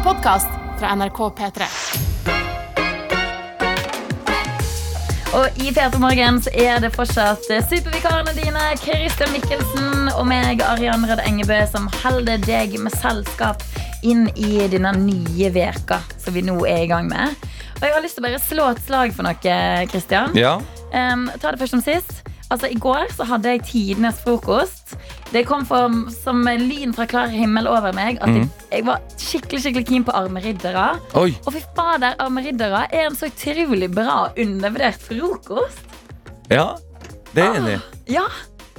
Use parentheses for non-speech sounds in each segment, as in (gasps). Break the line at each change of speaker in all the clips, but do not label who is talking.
En podkast fra NRK P3.
Og i P3 Morgen er det fortsatt supervikarene dine, Christian Mikkelsen og meg, Arian Rød Engebø, som holder deg med selskap inn i denne nye veka som vi nå er i gang med. Og jeg har lyst til å bare slå et slag for noe, Christian.
Ja.
Um, ta det først som sist. Altså, I går så hadde jeg tidenes frokost. Det kom for, som lyn fra klar himmel over meg at jeg, jeg var skikkelig skikkelig keen på armeriddere.
Oi.
Og fy fader, armeriddere er en så utrolig bra undervurdert frokost.
Ja, det er jeg enig i.
Ja,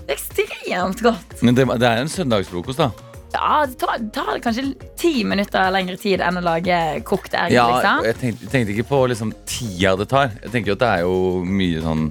det er ekstremt godt.
Men det, det er en søndagsfrokost, da.
Ja, Det tar, tar det kanskje ti minutter lengre tid enn å lage kokt egg.
Ja,
liksom.
jeg tenkte, tenkte ikke på liksom tida det tar. Jeg tenker jo at det er jo mye sånn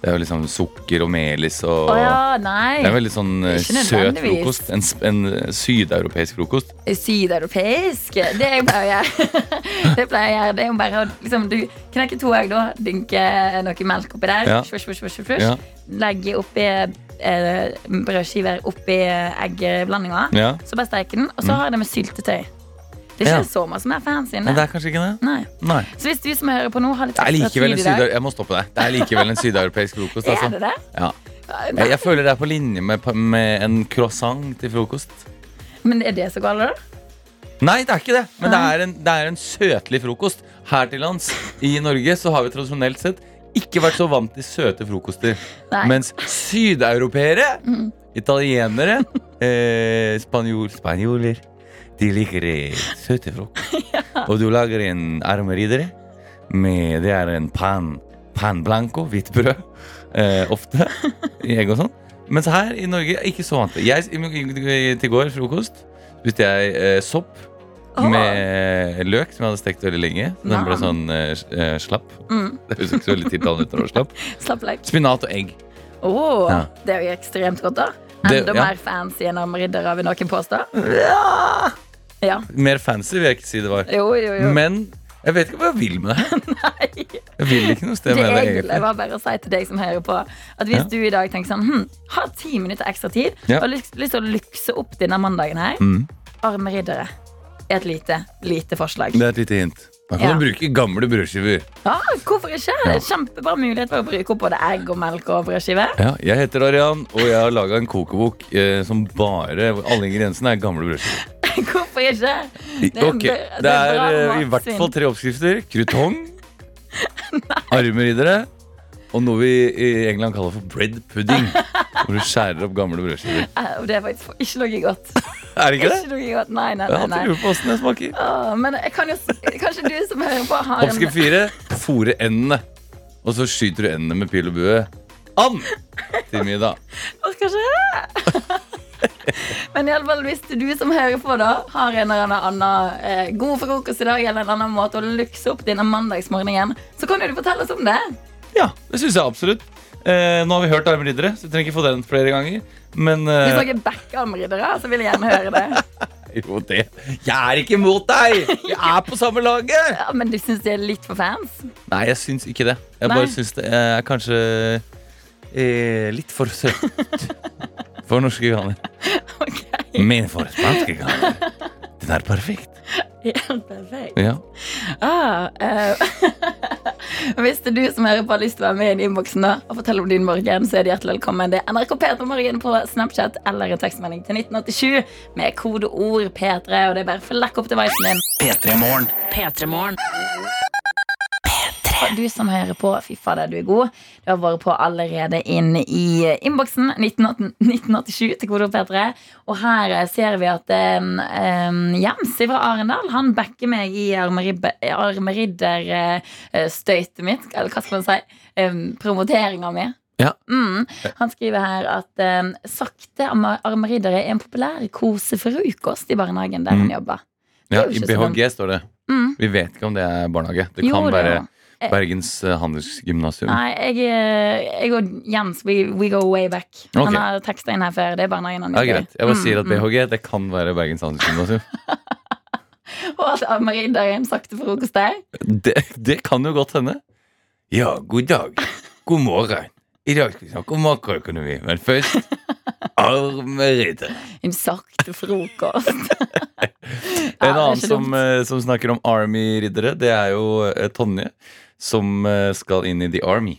Det er jo liksom sukker og melis og
Å ja.
Det er veldig sånn eh, søt frokost. En, en eh, sydeuropeisk frokost.
Sydeuropeisk. Det jeg pleier å gjøre, (laughs) det pleier jeg gjøre, det er jo bare å liksom, du knekke to egg, da. Dynke noe melk oppi der.
Ja.
fush, fush, fush.
Ja.
Legge oppi eh, brødskiver oppi eggblandinga.
Ja.
Så bare steike den. Og så har jeg det med syltetøy. Det er ikke
Ja.
så som mer fancy
Men det er kanskje ikke det?
Nei.
Nei.
Så hvis du som hører på nå har litt
er
ekstra tid i dag
Jeg må stoppe deg. Det er likevel en sydeuropeisk frokost. (laughs)
Er
Altså.
det det?
Ja. Jeg, jeg føler det er på linje med, med en croissant til frokost.
Men er det så galt, da?
Nei, det er ikke det. Men det er, en, det er en søtlig frokost. Her til lands i Norge så har vi tradisjonelt sett ikke vært så vant til søte frokoster.
Nei.
Mens sydeuropeere, italienere, (laughs) eh, spanjol, spanjoler De liker søte frukt. (laughs) frokost. Og du lager en armeridere med Det er en pan, pan blanco, hvitt brød. Eh, ofte. I egg og sånn. Mens her i Norge ikke så vant. Jeg, Til går frokost spiste jeg eh, sopp
Åh.
med løk som jeg hadde stekt veldig lenge. Så Den ble sånn eh, eh, slapp.
Mm.
Det høres ikke så veldig tiltalende ut når det slapp. (laughs)
Slapp like.
Spinat og egg.
Oh,
Ja.
Det er jo ekstremt godt, da.
Det-
Enda
ja.
mer fancy enn har vil noen påstå.
Ja.
Ja.
Mer fancy vil jeg ikke si det var.
Jo, jo, jo.
Men jeg vet ikke hva jeg vil med det. (laughs)
Nei.
Jeg vil ikke noe sted med det egentlig.
Det var bare å si til deg som hører på, at hvis
Ja.
du i dag tenker sånn hm, Har ti minutter ekstra tid
Ja.
og lyst, lyst til å lykse opp denne mandagen her,
Mm.
armeriddere er et lite, lite forslag.
Det er et lite hint. Da kan
Ja.
du bruke gamle brødskiver.
Ja, hvorfor ikke?
Ja.
Kjempebra mulighet for å bruke opp både egg og melk og brødskive.
Ja, jeg heter Arian, og jeg har laga en kokebok eh, som bare Alle ingrediensene er gamle brødskiver. (laughs)
Hvorfor ikke? Det er
Ok,
det
Det
er
er eh, i hvert fall tre oppskrifter. Krutong, (laughs) armeriddere og noe vi i England kaller for bread pudding. (laughs) Hvor du skjærer opp gamle brødskiver.
Eh, det er faktisk ikke noe godt.
Er det ikke det?
Ikke noe godt, Nei, nei,
Jeg
nei.
har
nei.
lurt på åssen det smaker.
Åh, men jeg kan jo, kanskje du som hører på, har
Oppskrift fire fòre endene. Og så skyter du endene med pil og bue. An til middag.
Orker ikke. (laughs) Men i alle fall, hvis du som hører på da har en eller annen eh, god frokost i dag, eller en annen måte å lukse opp denne mandagsmorgenen, så kan jo du fortelle oss om det.
Ja, det syns jeg absolutt. Eh, nå har vi hørt armriddere, så vi trenger ikke få den flere ganger. Men
Hvis
eh,
dere backer armriddere, så vil jeg gjerne høre det. (laughs)
jo, det Jeg er ikke imot deg! Vi er på samme laget! (laughs)
Ja, men du syns det er litt for fans?
Nei, jeg syns ikke det. Jeg
Nei.
bare syns det er kanskje eh, litt for søtt for norske ganer. (laughs)
Okay.
Men for spanske ganer. Den er perfekt. (laughs)
Helt perfekt.
Ja.
Ah, (laughs) uh, hvis det er du som hører på har lyst til å være med i innboksen og fortelle om din morgen, så er du hjertelig velkommen. Det er NRK P3 Morgen på Snapchat eller en tekstmelding til 1987 med kodeord P3. Og det er bare å flekke opp devicen din.
P3morgen.
Og Du som hører på, fy fader, du er god. Du har vært på allerede inn i innboksen 1987 til kodeord P3. Og her eh, ser vi at um, Jens fra Arendal Han backer meg i armeridderstøytet mitt, eller hva skal man si, um, promoteringa mi.
Ja.
Mm. Han skriver her at um, sakte arme- armeriddere er en populær kosefrokost i barnehagen der han
Mm.
jobber.
ja I BHG sånn. Står det.
Mm.
Vi vet ikke om det er barnehage. Det
Jo,
kan være.
Eh.
Bergens eh, handelsgymnasium.
Nei, jeg, eh, jeg og Jens, we, we go way back.
Okay.
Han har teksta inn her før. Det er bare han
Ja, greit. Jeg bare sier at
Mm, mm.
BHG det kan være Bergens handelsgymnasium. (laughs)
Og at Armeridder er en sakte frokost der.
Det, det kan jo godt hende. Ja, god dag. God morgen. I dag skal vi snakke om makroøkonomi, men først (laughs) armeriddere.
En sakte frokost. (laughs)
Eh, En annen som, eh, som snakker om Army-riddere, det er jo eh, Tonje. Som eh, skal inn i The Army.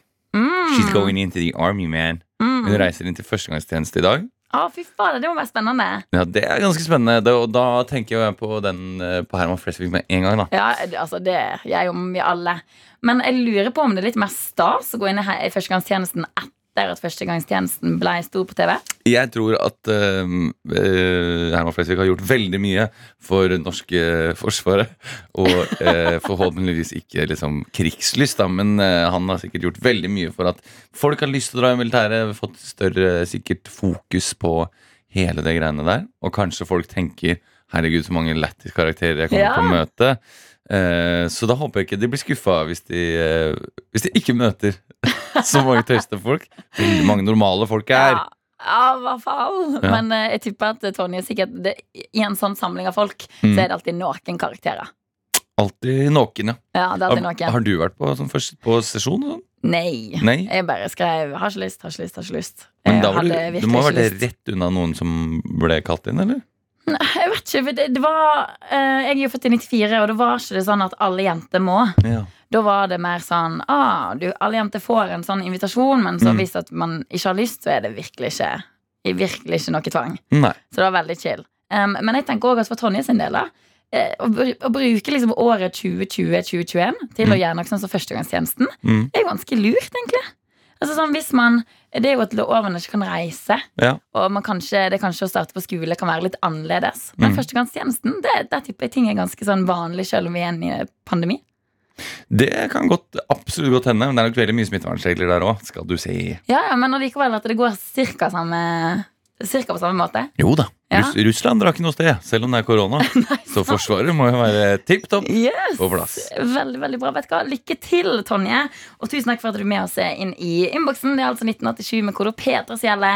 She's going into the Army, man.
Mm.
Hun reiser inn til førstegangstjeneste i dag.
Å, fy faen, det må være spennende.
Ja, Det er ganske spennende. Det, og da tenker jeg på den eh, på Herman Flesvig med en gang. da
Ja, altså det gjør jo vi alle. Men jeg lurer på om det er litt mer stas å gå inn i førstegangstjenesten etter at førstegangstjenesten ble stor på TV.
Jeg tror at uh, Herman Flesvig har gjort veldig mye for det norske (laughs) forsvaret. Og uh, forhåpentligvis ikke liksom krigslyst, da, men uh, han har sikkert gjort veldig mye for at folk har lyst til å dra i militæret. Fått større sikkert fokus på hele det greiene der. Og kanskje folk tenker herregud, så mange lættis karakterer jeg kommer
Ja.
til å møte. Så da håper jeg ikke de blir skuffa hvis, de, hvis de ikke møter (laughs) så mange tøyste folk. Veldig mange normale folk er.
Ja, ja, i hvert fall.
Ja.
Men uh, jeg tipper at Tonje sikkert det, I en sånn samling av folk
Mm.
så er det alltid noen karakterer.
Alltid noen, ja.
Ja, det alltid
Har,
noen.
har du vært på, sånn, først, på sesjon? Sånn?
Nei.
Nei?
Jeg bare skrev 'har ikke lyst, har ikke lyst', har ikke lyst.
Men da var du, du må ha vært rett unna noen som ble kalt inn, eller?
Jeg vet ikke, for det, det var eh, Jeg er jo født i 94, og da var ikke det sånn at alle jenter må.
Ja.
Da var det mer sånn ah, du, Alle jenter får en sånn invitasjon, men så
Mm.
hvis at man ikke har lyst, så er det virkelig ikke Virkelig ikke noe tvang.
Nei.
Så det var veldig chill. Um, men jeg tenker også at for Tonje sin del, da eh, å, br- å bruke liksom året 2020-2021 til å
Mm.
gjøre noe sånn som førstegangstjenesten,
Mm.
er ganske lurt, egentlig. Altså sånn, hvis man, Det er jo at lovene ikke kan reise.
Ja.
Og man kanskje, det kanskje å starte på skole kan være litt annerledes. Men
Mm.
førstegangstjenesten, det, der tipper jeg ting er ganske sånn vanlig, selv om vi er i en pandemi.
Det kan godt, absolutt godt hende, men det er nok veldig mye smittevernregler der òg, skal du si.
Ja, ja, Men allikevel at det går cirka, samme, cirka på samme måte.
Jo da.
Ja.
Russ, Russland drar ikke noe sted, selv om det er korona. Så Forsvaret må jo være tipp topp.
Yes!
På plass.
Veldig, veldig bra. Vet du hva? Lykke til, Tonje. Og tusen takk for at du er med oss inn i innboksen. Det er altså 1987 med kode P3-stjelle.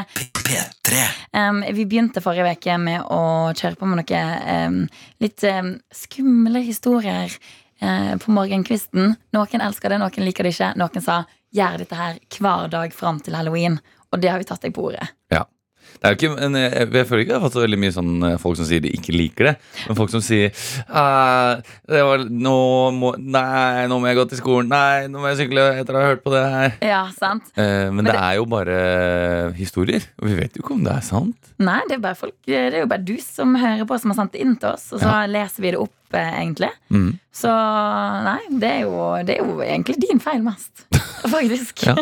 Um, vi begynte forrige uke med å kjøre på med noen um, litt um, skumle historier uh, på morgenkvisten. Noen elsker det, noen liker det ikke. Noen sa 'gjør dette her hver dag fram til halloween'. Og det har vi tatt deg på ordet.
Det er jo ikke, men jeg, jeg føler ikke jeg har fått så veldig mye sånn eh, folk som sier de ikke liker det. Men folk som sier «Ah, det var, nå må, Nei, nå må jeg gå til skolen. Nei, nå må jeg sykle etter å ha hørt på det her.
Ja, sant?
Eh, men,
Men
det
det-
er jo bare historier. Og vi vet jo ikke om det er sant.
Nei, det er, bare folk, det er jo bare du som hører på, som har sendt det inn til oss. Og så leser vi det opp, eh, egentlig.
Mm.
Så nei, det er, jo, det er jo egentlig din feil mest. (laughs) Faktisk.
Ja.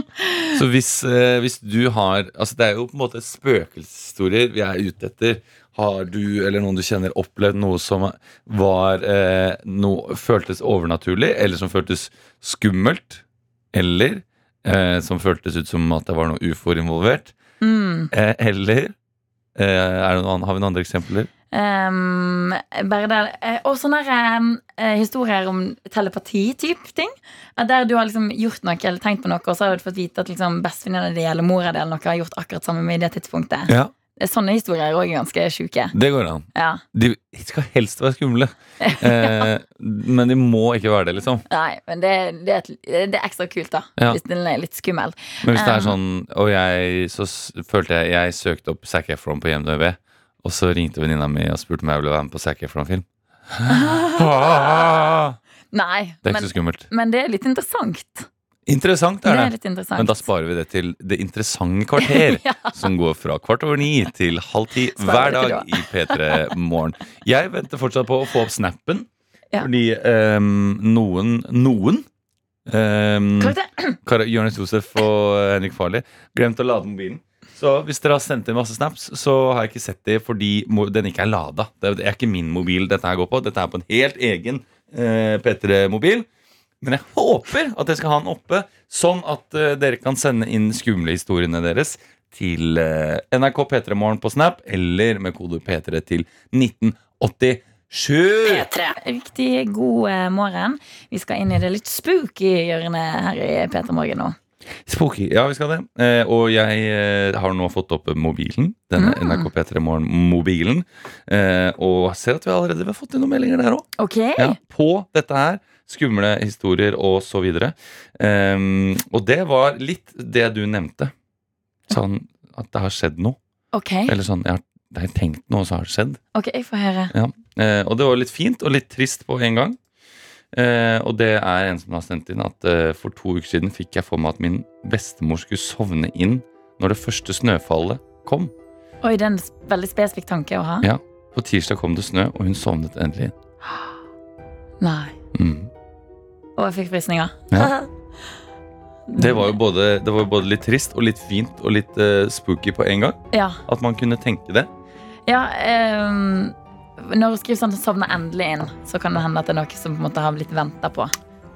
Så hvis, eh, hvis du har Altså Det er jo på en måte spøkelseshistorier vi er ute etter. Har du eller noen du kjenner opplevd noe som var eh, noe, føltes overnaturlig, eller som føltes skummelt, eller eh, som føltes ut som at det var noe ufo involvert,
Mm.
eh, eller eh, er det noe Har vi noen andre eksempler?
Um, bare der, eh, og sånne eh, historier om telepati-type ting. Der du har liksom gjort noe eller tenkt på noe, og så har du fått vite at liksom bestevenninna di eller mora di eller noe har gjort akkurat samme med i det tidspunktet.
Ja,
Sånne historier er òg ganske sjuke.
Det går an.
Ja.
De skal helst være skumle, (laughs) eh, men de må ikke være det, liksom.
Nei, men det, det, er et- det er ekstra kult, da.
Ja.
Hvis den er litt skummel.
Men hvis det er
Um,
sånn Og jeg så følte jeg Jeg søkte opp Zac Efron på IMDv, og så ringte venninna mi og spurte om jeg ville være med på Zac Efron-film. (laughs) det
Nei,
er ikke
men,
så skummelt.
men det er litt interessant.
Interessant
Det
er
er
det.
litt interessant.
Men da sparer vi det til det interessante kvarter, (laughs)
Ja.
som går fra kvart over ni til halv ti hver dag i P3 Morgen. Jeg venter fortsatt på å få opp snappen,
Ja.
fordi um, noen Noen um. Kar- Jonis Josef og eh, Henrik Farley glemte å lade mobilen. Så hvis dere har sendt inn masse snaps, så har jeg ikke sett det fordi den ikke er lada. Det er ikke min mobil dette her går på. Dette er på en helt egen uh, P3-mobil. Men jeg håper at jeg skal ha den oppe, sånn at uh, dere kan sende inn skumle historiene deres til uh, NRK P3 Morgen på Snap, eller med kode P3 til 1987.
P3.
Riktig god eh, morgen. Vi skal inn i det litt spooky hjørnet her i Peter Morgen nå.
Spooky. Ja, vi skal det. Eh, og jeg eh, har nå fått opp mobilen. Denne
Mm.
NRK P3 Morgen-mobilen. Eh, og ser at vi allerede har fått inn noen meldinger der òg.
Ok.
Ja, på dette her. Skumle historier og så videre. Um, og det var litt det du nevnte. Sånn at det har skjedd noe.
ok.
Eller sånn, jeg har jeg har tenkt noe, og så har det skjedd.
Ok, jeg får høre.
Ja. Eh, og det var litt fint og litt trist på en gang. Eh, og det er en som har sendt inn at eh, for to uker siden fikk jeg for meg at min bestemor skulle sovne inn når det første snøfallet kom.
Oi, det er en veldig spesifikk tanke å ha.
Ja. På tirsdag kom det snø, og hun sovnet endelig inn.
Nei.
Mm.
Og jeg fikk frysninger.
Ja. (laughs) Det var jo både, det var både litt trist og litt fint og litt uh, spooky på en gang.
Ja.
At man kunne tenke det.
ja ehm, når du skriver at sovner endelig inn, så kan det hende at det er noe som på en måte har blitt venta på.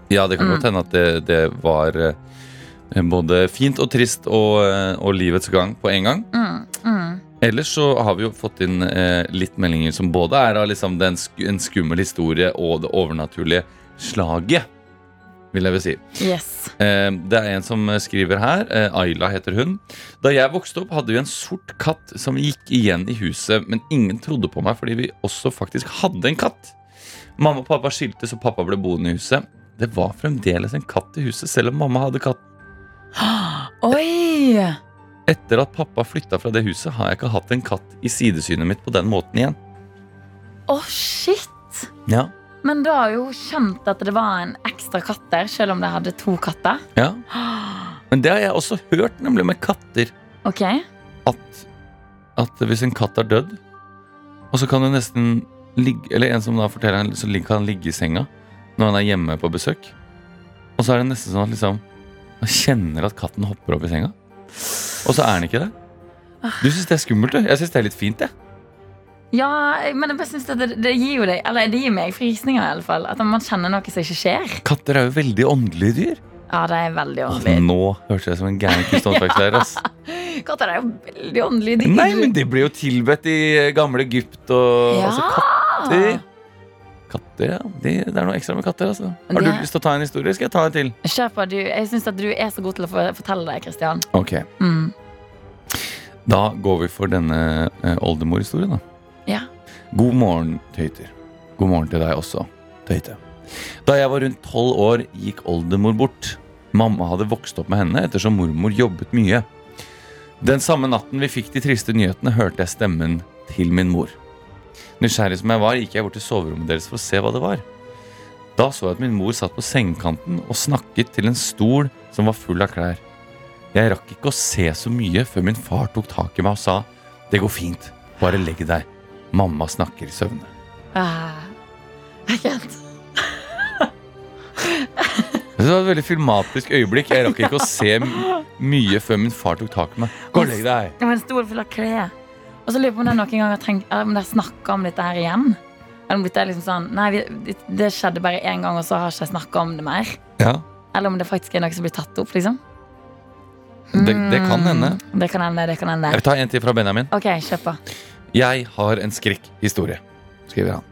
Ja, det kan
Mm.
godt hende at det, det var eh, både fint og trist og, eh, og livets gang på en gang.
Mm, mm.
Ellers så har vi jo fått inn eh, litt meldinger som både er av liksom den sk en skummel historie og det overnaturlige slaget, vil jeg vel si.
Yes.
Eh, det er en som skriver her. Eh, Ayla heter hun. Da jeg vokste opp, hadde vi en sort katt som gikk igjen i huset, men ingen trodde på meg fordi vi også faktisk hadde en katt. Mamma og pappa skiltes, og pappa ble boende i huset. Det var fremdeles en katt i huset, selv om mamma hadde katt. (gasps)
Oi!
Etter at pappa flytta fra det huset, har jeg ikke hatt en katt i sidesynet mitt på den måten igjen.
Å, shit!
Ja.
Men da har jo skjønt at det var en ekstra katt der, selv om de hadde to katter.
ja. Men det har jeg også hørt, nemlig med katter.
Ok.
at, at hvis en katt er dødd, og så kan du nesten ligge Eller en som da forteller han, så kan han ligge i senga når han er hjemme på besøk. Og så er det nesten sånn at liksom han kjenner at katten hopper opp i senga. Og så er han ikke det. Du syns det er skummelt, du? Jeg syns det er litt fint, jeg.
Ja, men jeg bare synes det, det gir jo deg Eller det gir meg frysninger, fall. At man kjenner noe som ikke skjer.
Katter er jo veldig åndelige dyr.
Ja, det er veldig
åndelige.
åndelig.
nå hørtes jeg som en gæren krystallfaktor. (laughs) ass.
Katter er jo veldig åndelige dyr.
Nei, men de ble jo tilbedt i gamle Egypt og
Ja.
altså, katter. Katter, ja. De, det er noe ekstra med katter. altså Har du
Det-
lyst til å ta en historie? Skal jeg ta en til?
Kjør på. Du, jeg syns at du er så god til å fortelle det, Kristian.
Ok,
Mm.
Da går vi for denne eh, oldemorhistorien. da
Ja.
God morgen, tøyter. God morgen til deg også, tøyte. Da jeg var rundt tolv år, gikk oldemor bort. Mamma hadde vokst opp med henne ettersom mormor jobbet mye. Den samme natten vi fikk de triste nyhetene, hørte jeg stemmen til min mor. Nysgjerrig som jeg var, gikk jeg bort til soverommet deres for å se hva det var. Da så jeg at min mor satt på sengekanten og snakket til en stol som var full av klær. Jeg rakk ikke å se så mye før min far tok tak i meg og sa Det går fint, bare legg deg. Mamma snakker i søvne.
Ah. Ekkelt.
Det var et veldig filmatisk øyeblikk. Jeg rakk ikke å se mye før min far tok tak i meg. Gå og legg deg.
Det var en stol full av klær. Og så lurer jeg på om det noen gang har tenkt Om dere snakka om dette her igjen. Eller om dette er liksom sånn Nei, vi, det- det skjedde bare én gang, og så har ikke jeg snakka om det mer.
Ja,
Eller om det faktisk er noe som blir tatt opp, liksom.
det, det kan hende.
Mm, Det kan hende, det kan hende.
Jeg vil ta en til fra Benjamin.
Ok, kjøp på.
Jeg har en skrekkhistorie, skriver han.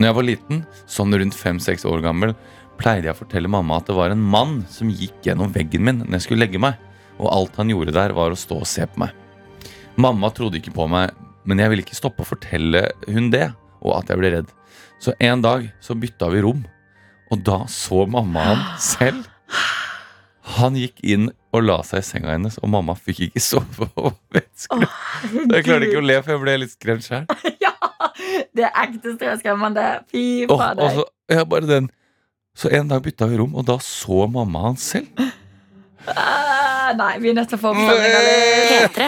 Når jeg var liten, sånn rundt fem-seks år gammel, pleide jeg å fortelle mamma at det var en mann som gikk gjennom veggen min når jeg skulle legge meg, og alt han gjorde der, var å stå og se på meg. Mamma trodde ikke på meg, men jeg ville ikke stoppe å fortelle hun det, og at jeg ble redd. Så en dag så bytta vi rom, og da så mamma han (gasps) selv. Han gikk inn og la seg i senga hennes, og mamma fikk ikke sove Oh. Jeg klarte ikke å le, for jeg ble litt skremt sjøl. (laughs)
Ja! Det er ekte stresskremmende. Fy fader.
så, ja, bare den. Så en dag bytta vi rom, og da så mamma han selv.
Uh, nei, vi er nødt til å få oppstemninga litt.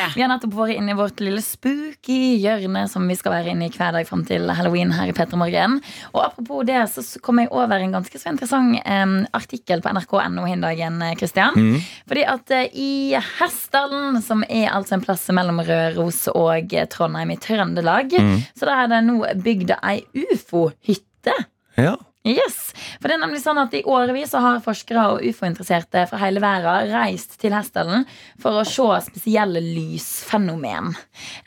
P3.
Vi har nettopp vært inne i vårt lille spooky hjørne som vi skal være inne i hver dag fram til halloween her i Petremorgen. Og apropos det, så kom jeg over en ganske så interessant um, artikkel på nrk.no hin dagen, eh, Christian.
Mm.
Fordi at uh, i Hessdalen, som er altså en plass mellom Røros og eh, Trondheim i Trøndelag,
Mm.
så der er det nå bygd ei ufo-hytte.
Ja.
Yes, for det er nemlig sånn at I årevis har forskere og ufo-interesserte fra hele verden reist til Hessdalen for å se spesielle lysfenomen.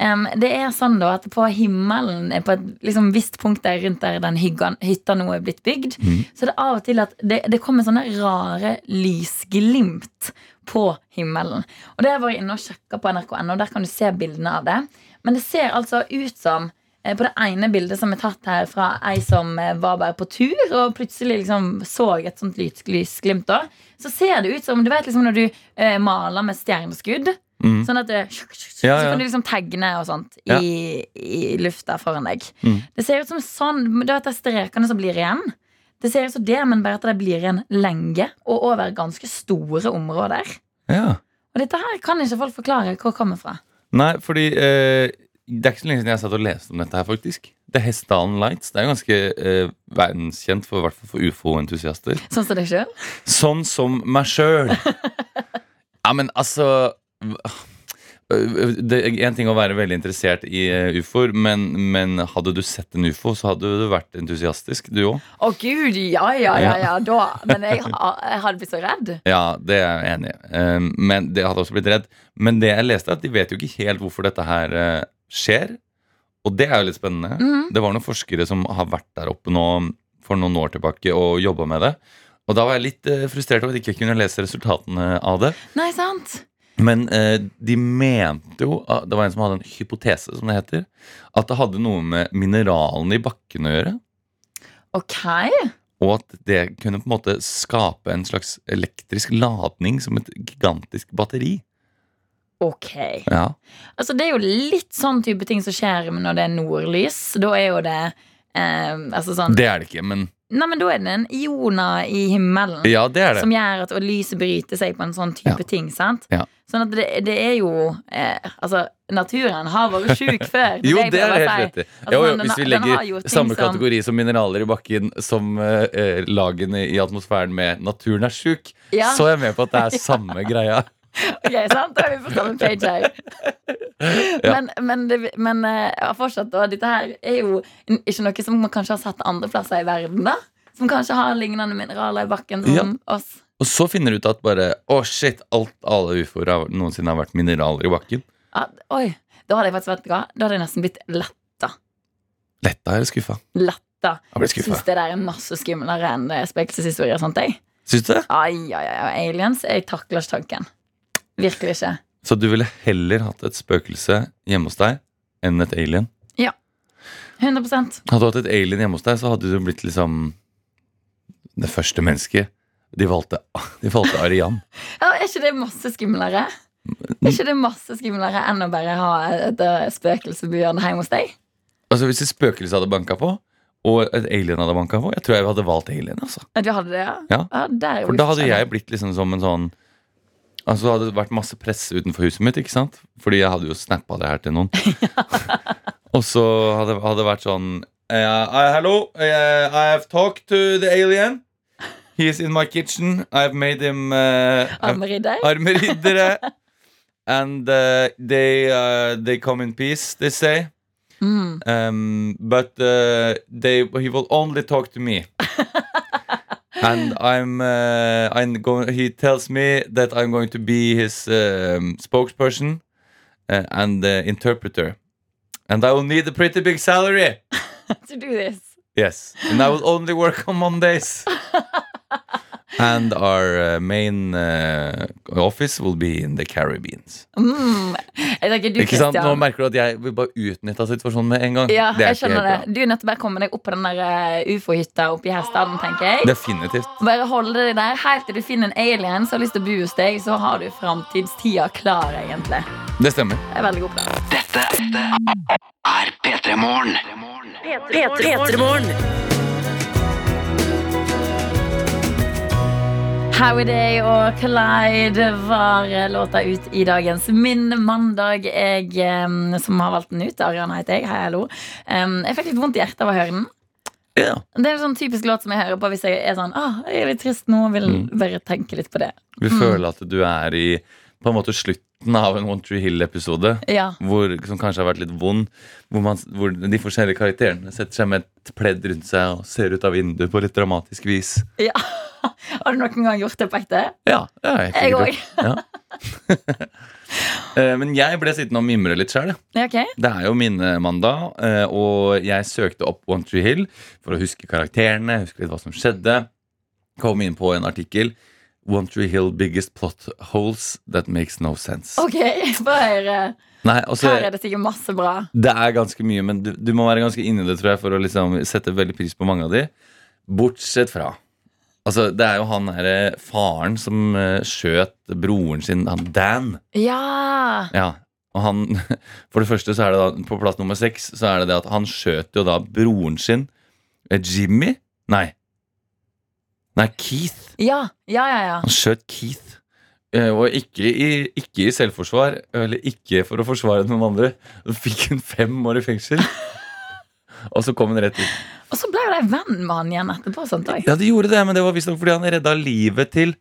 Um, det er sånn da at På himmelen, eh, på et liksom visst punkt der rundt der den hyggen, hytta nå er blitt bygd,
mm.
så det er av og til at det, det kommer sånne rare lysglimt på himmelen. Og Det har jeg vært inne og sjekka på nrk.no, der kan du se bildene av det. Men det ser altså ut som på det ene bildet som er tatt her fra ei som eh, var bare på tur, og plutselig liksom så et sånt lys, lysglimt, da, så ser det ut som Du vet liksom når du eh, maler med stjerneskudd,
Mm.
Sånn at
Ja,
Så kan du liksom tegne og sånt
Ja.
i, i lufta foran deg.
Mm.
Det ser ut som sånn Det er det strekene som blir igjen. Det ser ut som det, men bare at det blir igjen lenge og over ganske store områder.
Ja.
Og dette her kan ikke folk forklare hvor det kommer fra.
Nei, fordi eh, det er ikke så lenge siden jeg satt og leste om dette her, faktisk. Det er Hessdalen Lights. Det er jo ganske eh, verdenskjent for, hvert fall for ufo-entusiaster.
Sånn som deg sjøl.
Sånn som meg sjøl. (laughs) Ja, men altså det er en ting å være veldig interessert i eh, ufoer, men, men hadde du sett en ufo, så hadde du vært entusiastisk, du òg.
Å gud, ja, ja, ja, ja, da. Men jeg, jeg hadde blitt så redd.
Ja, det er jeg enig i. Eh, Men det hadde også blitt redd. Men det jeg leste, at de vet jo ikke helt hvorfor dette her eh, skjer. Og det er jo litt spennende.
Mhm.
Det var noen forskere som har vært der oppe nå for noen år tilbake og jobba med det. Og da var jeg litt eh, frustrert over at jeg ikke kunne lese resultatene av det.
Nei, sant?
Men eh, de mente jo ah, Det var en som hadde en hypotese, som det heter. At det hadde noe med mineralene i bakken å gjøre.
Ok.
Og at det kunne på en måte skape en slags elektrisk ladning som et gigantisk batteri.
Ok.
Ja,
Altså, det er jo litt sånn type ting som skjer når det er nordlys. Da er jo det eh, Altså sånn
Det er det ikke, men
Nei, men da er det en iona i himmelen.
Ja, det er det.
Som gjør at lyset bryter seg på en sånn type
Ja.
ting. sant?
Ja.
Sånn at det, det er jo eh, Altså, naturen har vært sjuk før. (laughs)
Jo, det er helt rett i.
Altså,
jo, hvis vi legger samme kategori som mineraler i bakken som eh, eh, lagene i atmosfæren med 'naturen er sjuk', så er jeg med på at det er samme (laughs) greia.
Ok, sant? Da er vi på samme page her.
Ja.
Men, men, det, men eh, ja, fortsatt, da. Dette her er jo ikke noe som man kanskje har sett andre plasser i verden, da. Som kanskje har lignende mineraler i bakken som
Ja.
oss.
Og så finner du ut at bare Å, shit, alt, alle ufoer har noensinne har vært mineraler i bakken.
Ja, oi, da hadde jeg faktisk vært glad. Da hadde jeg nesten blitt letta.
Letta eller skuffa?
Letta.
Jeg.
Syns det der er masse skumlere enn eh, spøkelseshistorier. og sånt, jeg.
Syns du det?
Ai, ai, ai, aliens. Jeg takler ikke tanken. Virkelig ikke.
Så du ville heller hatt et spøkelse hjemme hos deg enn et alien? Ja.
100
Hadde du hatt et alien hjemme hos deg, så hadde du blitt liksom det første mennesket. De valgte, de valgte Arian. (laughs)
ja, Er ikke det masse skumlere? Er ikke det masse skumlere enn å bare ha et eh, hjemme hos deg?
Altså Hvis et spøkelse hadde banka på, og et alien hadde banka på, jeg tror jeg hadde valgt alien. altså
At du hadde det, ja?
Ja.
der er
For da hadde jeg blitt liksom som en sånn Altså det hadde vært masse press utenfor huset mitt, ikke sant? Fordi jeg hadde jo snappa det her til noen. (laughs) og så hadde det vært sånn uh, I- Hello, eh, I have talked to the alien. He is in my kitchen. I've made him uh,
Armeridder?
armeriddere. And uh, they, uh, they come in peace, they say.
Mm.
Um, but uh, they he will only talk to me. (laughs) and I'm uh, I'm going. He tells me that I'm going to be his um, spokesperson uh, and uh, interpreter, and I will need a pretty big salary. (laughs)
to do this.
Yes, and I will only work on Mondays. (laughs) and our uh, main uh, office will be in the Caribbeans.
Mm. Jeg tenker du,
Ikke sant? Nå merker du at jeg vil bare utnytte situasjonen med en gang.
Ja,
Det er
jeg skjønner det.
bra.
Du er nødt til å bare komme deg opp på den der eh, ufo-hytta oppi her staden, tenker jeg.
Definitivt.
Bare holde deg der helt til du finner en alien som har lyst til å bo hos deg, så har du framtidstida klar, egentlig.
Det stemmer.
Det er veldig god plan.
Dette er P3 Morgen.
P3morgen.
Howdy og Clyde var låta ut i dagens Min mandag. Jeg som har valgt den ut, Ariana heter jeg. Hei, hallo. Jeg fikk litt vondt i hjertet av å høre den.
Ja.
Det er en sånn typisk låt som jeg hører på hvis jeg er sånn ah, jeg er litt trist nå vil
Mm.
bare tenke litt på det.
Vi føler at du er i på en måte slutten av en One Tree Hill-episode.
Ja.
Som kanskje har vært litt vond. Hvor, man, hvor de forskjellige karakterene setter seg med et pledd rundt seg og ser ut av vinduet på litt dramatisk vis.
ja. (laughs) Har du noen gang gjort det på ekte?
Ja, jeg
òg.
Ja. (laughs) Eh, Men jeg ble sittende og mimre litt sjøl.
Okay.
Det er jo minnemandag, mandag og jeg søkte opp One Tree Hill for å huske karakterene, huske litt hva som skjedde. Kom inn på en artikkel. One Tree Hill biggest plot holes that makes no sense.
Ok, (laughs) få høre.
Nei, også,
Her er det sikkert masse bra.
det er ganske mye, men du, du må være ganske inni det tror jeg, for å liksom sette veldig pris på mange av de. Bortsett fra Altså, det er jo han derre faren som eh, skjøt broren sin, han Dan.
Ja!
Ja, og han (laughs) For det første så er det da På plass nummer seks Så er det det at han skjøt jo da broren sin eh, Jimmy? Nei Nei, Keith
Ja, ja, ja. ja.
Han skjøt Keith Eh, Og ikke i, ikke i selvforsvar Eller ikke for å forsvare noen andre Så fikk hun fem år i fengsel (laughs) Og så kom hun rett ut
Og så ble jo de venn med han igjen etterpå. Sånt, også.
Ja, de gjorde det, men det var visstnok fordi han redda livet til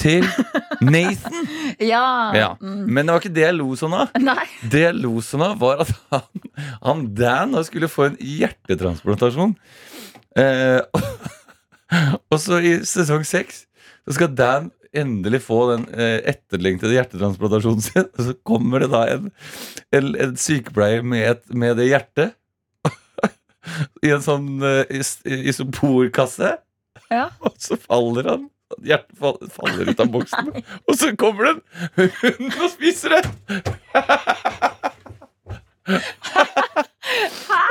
Til (laughs) Nathan
Ja.
Ja,
Mm.
men det var ikke det jeg lo sånn av
Nei.
Det jeg lo sånn av, var at han, han Dan skulle få en hjertetransplantasjon. Eh, (laughs) og så i sesong seks så skal Dan endelig få den eh, etterlengtede hjertetransplantasjonen sin. Og så kommer det da en, en, en sykepleier med, et, med det hjertet (laughs) i en sånn eh, is, isoporkasse.
Ja. (laughs)
Og så faller han. Hjertet faller, faller ut av boksen. Og så kommer det en hund og spiser det!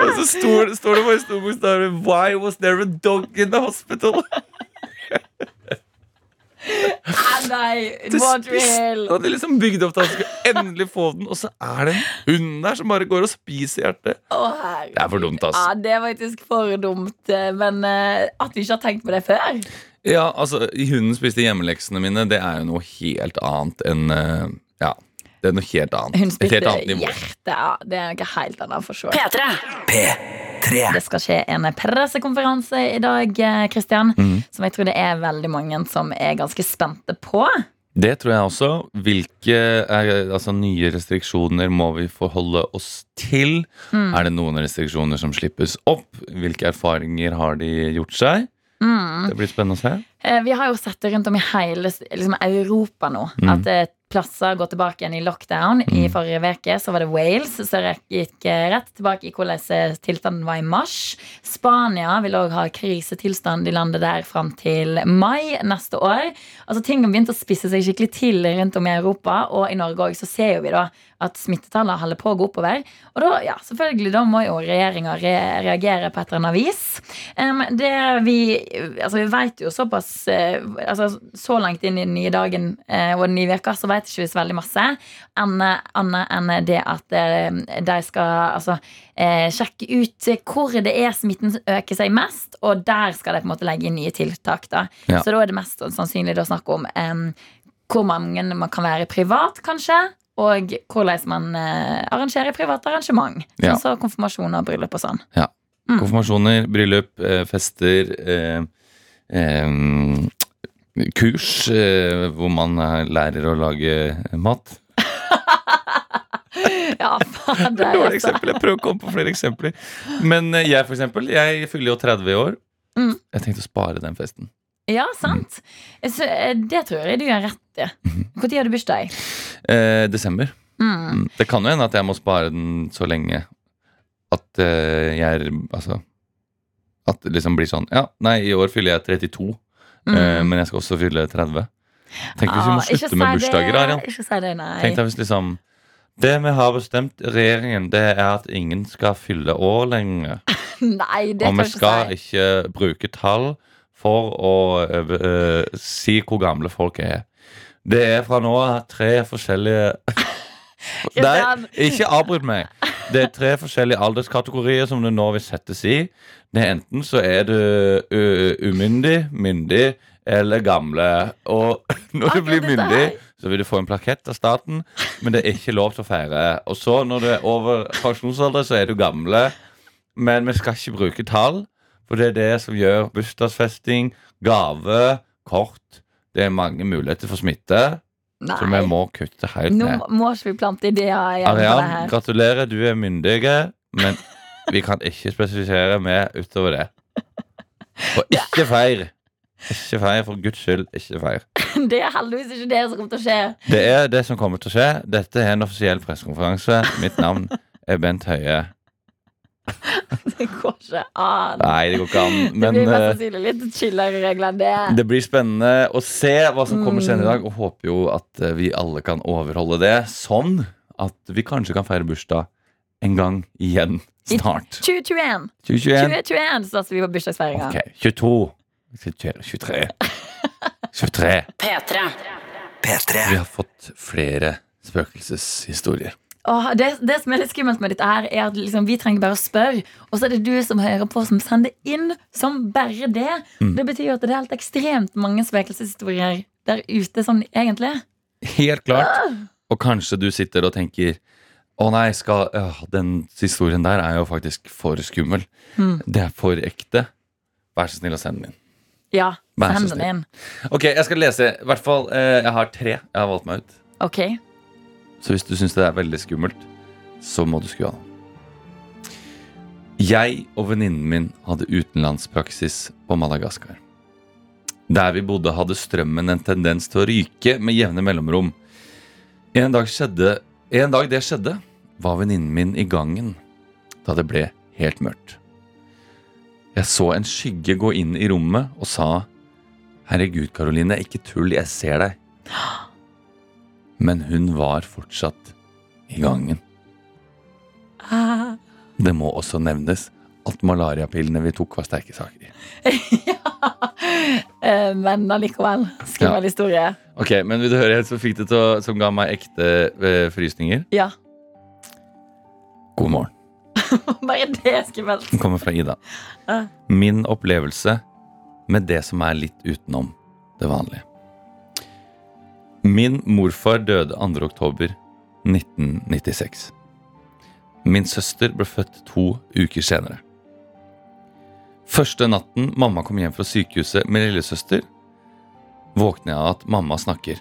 Og så står, står det bare i store bokstaver Why was there a dog in the hospital?
Ah, nei,
Det
Montreal.
spiste- Og det liksom bygde opp til han skulle endelig få den, og så er det en hund der som bare går og spiser hjertet.
Herregud.
Det er for dumt, ass.
Ja, det er faktisk for dumt. eh, Men uh, at vi ikke har tenkt på det før.
Ja, altså, Hunden spiste hjemmeleksene mine, det er jo noe helt annet enn uh, Ja, det er noe helt annet.
Hun
spilte
hjerte. Ja, det er noe helt annet for sure.
P3.
P3.
Det skal skje en pressekonferanse i dag, Kristian, Christian,
Mhm.
som jeg tror det er veldig mange som er ganske spente på.
Det tror jeg også. Hvilke er, altså, nye restriksjoner må vi forholde oss til?
Mm.
Er det noen restriksjoner som slippes opp? Hvilke erfaringer har de gjort seg?
Mm.
Det blir spennende å se.
Eh, Vi har jo sett det rundt om i hele liksom, Europa nå.
Mm.
At eh, plasser gå tilbake igjen i lockdown. I
Mm.
forrige uke så var det Wales som gikk eh, rett tilbake i hvordan eh, tilstanden var i mars. Spania vil òg ha krisetilstand i landet der fram til mai neste år. Altså Ting har begynt å spisse seg skikkelig til rundt om i Europa, og i Norge òg så ser jo vi da at smittetallene holder på å gå oppover. Og da, ja, selvfølgelig, da må jo regjeringa re reagere på et eller annet vis. Um, det vi Altså, vi vet jo såpass uh, altså, Så langt inn i den nye dagen uh, og den nye veka så vet ikke så veldig masse. Annet enn det at eh, de skal altså, eh, sjekke ut hvor det er smitten øker seg mest, og der skal de på en måte legge inn nye tiltak. Da.
Ja.
Så da er det mest sannsynlig å snakke om em, hvor mange man kan være privat, kanskje. Og hvordan man eh, arrangerer private arrangement.
Ja.
Sånn som konfirmasjoner, bryllup og sånn.
Ja, Konfirmasjoner, bryllup, fester, eh, eh, kurs eh, hvor man eh, lærer å lage mat. (laughs)
Ja, faen, er (laughs)
Dårlig eksempel. Jeg prøver å komme på flere eksempler. Men eh, jeg, for eksempel, jeg fyller jo 30 i år.
Mm.
Jeg tenkte å spare den festen.
Ja, sant. Så, eh, det tror jeg du gjør rett i. Når har du bursdag?
Eh, desember.
Mm.
Mm. Det kan jo hende at jeg må spare den så lenge at eh, jeg er Altså At det liksom blir sånn Ja, nei, i år fyller jeg 32,
Mm.
eh, men jeg skal også fylle 30. Tenk hvis vi må
Ah,
slutte med bursdager. Arian.
Ikke si det, nei.
Tenk deg hvis liksom Det vi har bestemt i regjeringen, det er at ingen skal fylle år lenger. (laughs)
Nei, det
Og vi skal
si.
ikke bruke tall for å øh, øh, si hvor gamle folk er. Det er fra nå av tre forskjellige (laughs) Nei, ikke avbryt meg. (laughs) Det er tre forskjellige alderskategorier som det nå vil settes i. Det er Enten så er du umyndig, myndig eller gamle. Og (laughs) når du blir myndig, så vil du få en plakett av staten, men det er ikke lov til å feire. Og så, når du er over pensjonsalder, så er du gamle, men vi skal ikke bruke tall. For det er det som gjør bursdagsfesting, gave, kort Det er mange muligheter for smitte, så vi må kutte helt
Nå
ned.
må ikke vi plante ideer igjen på det
Arian,
her.
gratulerer, du er myndige, men vi kan ikke spesifisere mer utover det. Og ikke feir. Ikke feir, for guds skyld, ikke feir. (laughs)
Det er heldigvis ikke det som kommer til å skje.
Det er det som kommer til å skje. Dette er en offisiell pressekonferanse. Mitt navn er Bent Høie. (laughs)
Det går ikke an.
Nei, det går ikke an.
det blir mest
eh,
sannsynlig litt chillere regler enn det.
det blir spennende å se hva som kommer senere i
Mm.
dag, og håper jo at eh, vi alle kan overholde det. Sånn at vi kanskje kan feire bursdag en gang igjen snart.
2021.
2021.
2021 satser vi på bursdagsfeiringa.
Ok, 22. 23. 23.
P3.
P3.
Vi har fått flere spøkelseshistorier.
Åh, det, det som er litt skummelt med dette her, er at liksom, vi trenger bare å spørre, og så er det du som hører på, som sender inn som bare det. Det betyr jo at det er helt ekstremt mange spøkelseshistorier der ute, sånn egentlig.
Helt klart. Og kanskje du sitter og tenker Å nei, skal, øh, den historien der er jo faktisk for skummel. Det er for ekte. Vær så snill å sende den inn.
Ja, send den inn.
Ok, jeg skal lese. I hvert fall, eh, Jeg har tre jeg har valgt meg ut.
Ok.
Så hvis du syns det er veldig skummelt, så må du skru av. Jeg og venninnen min hadde utenlandspraksis på Madagaskar. Der vi bodde, hadde strømmen en tendens til å ryke med jevne mellomrom. En dag, skjedde, en dag det skjedde, var venninnen min i gangen da det ble helt mørkt. Jeg så en skygge gå inn i rommet og sa Herregud, Karoline, ikke tull, jeg ser deg. Men hun var fortsatt i gangen.
Ah.
Det må også nevnes at malariapillene vi tok, var sterke saker. (laughs)
ja, Men allikevel, skummel
Ja.
historie.
Ok, Men vil du høre en som, fikk det til å, som ga meg ekte eh, frysninger?
Ja.
God morgen. (laughs)
Bare det er skummelt.
Den kommer fra Ida. Min opplevelse med det som er litt utenom det vanlige. Min morfar døde 2. oktober 1996. Min søster ble født to uker senere. Første natten mamma kom hjem fra sykehuset med lillesøster, våkner jeg av at mamma snakker.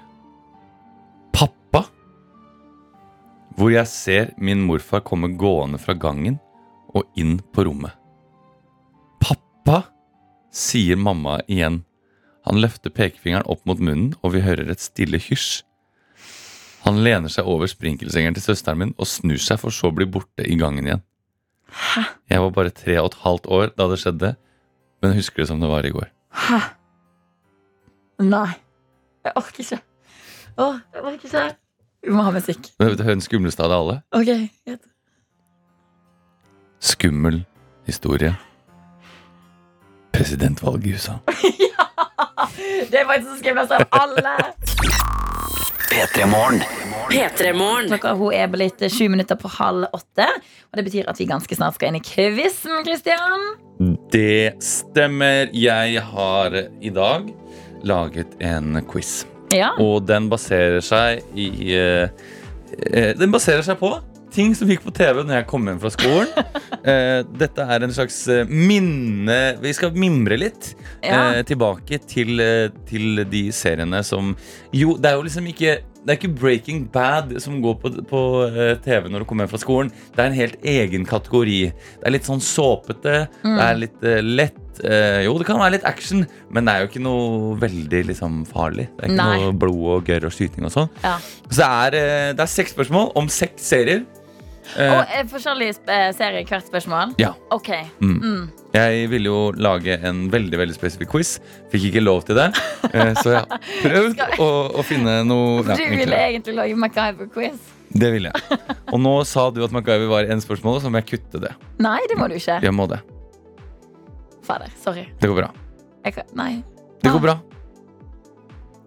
Pappa? Hvor jeg ser min morfar komme gående fra gangen og inn på rommet. Pappa, sier mamma igjen. Han løfter pekefingeren opp mot munnen, og vi hører et stille hysj. Han lener seg over sprinkelsengeren til søsteren min og snur seg for så å bli borte i gangen igjen. Hæ? Jeg var bare tre og et halvt år da det skjedde, men husker det som det var i går.
Hæ? Nei. Jeg orker ikke. Å, jeg orker ikke. Vi må ha musikk.
Du høre den skumleste av det alle?
Ok, greit.
Skummel historie. Presidentvalget i USA. (laughs)
Det er faktisk så skummelt av alle.
P3 Morgen.
Klokka hun er blitt sju minutter på halv åtte. Og det betyr at vi ganske snart skal inn i quizen, Christian.
Det stemmer. Jeg har i dag laget en quiz.
Ja.
Og den baserer seg i eh, eh, Den baserer seg på ting som gikk på TV når jeg kom hjem fra skolen. (laughs) Eh, dette er en slags eh, minne Vi skal mimre litt
Ja.
eh, tilbake til, eh, til de seriene som Jo, det er jo liksom ikke det er ikke Breaking Bad som går på, på eh, TV når du kommer hjem fra skolen. Det er en helt egen kategori. Det er litt sånn såpete. Det er litt uh, lett. Uh, jo, det kan være litt action, men det er jo ikke noe veldig liksom, farlig. Det er ikke
Nei.
noe blod og gørr og skyting og sånn.
ja.
Så det er, uh, det er seks spørsmål om seks serier. Eh,
Og eh, forskjellige sp- eh, serier hvert spørsmål?
ja.
Ok.
Mm.
Mm.
Jeg ville jo lage en veldig veldig spesifikk quiz. Fikk ikke lov til det. Eh, så jeg har (laughs) prøvd å, å finne noe (laughs)
Du ville egentlig lage MacGyver-quiz.
Det ville jeg. Og nå sa du at MacGyver var en spørsmål, så må jeg kutte det.
Nei, det må du ikke.
Jeg må det.
Fader, sorry.
Det går bra.
Jeg kan, nei.
Det
Ah.
går bra.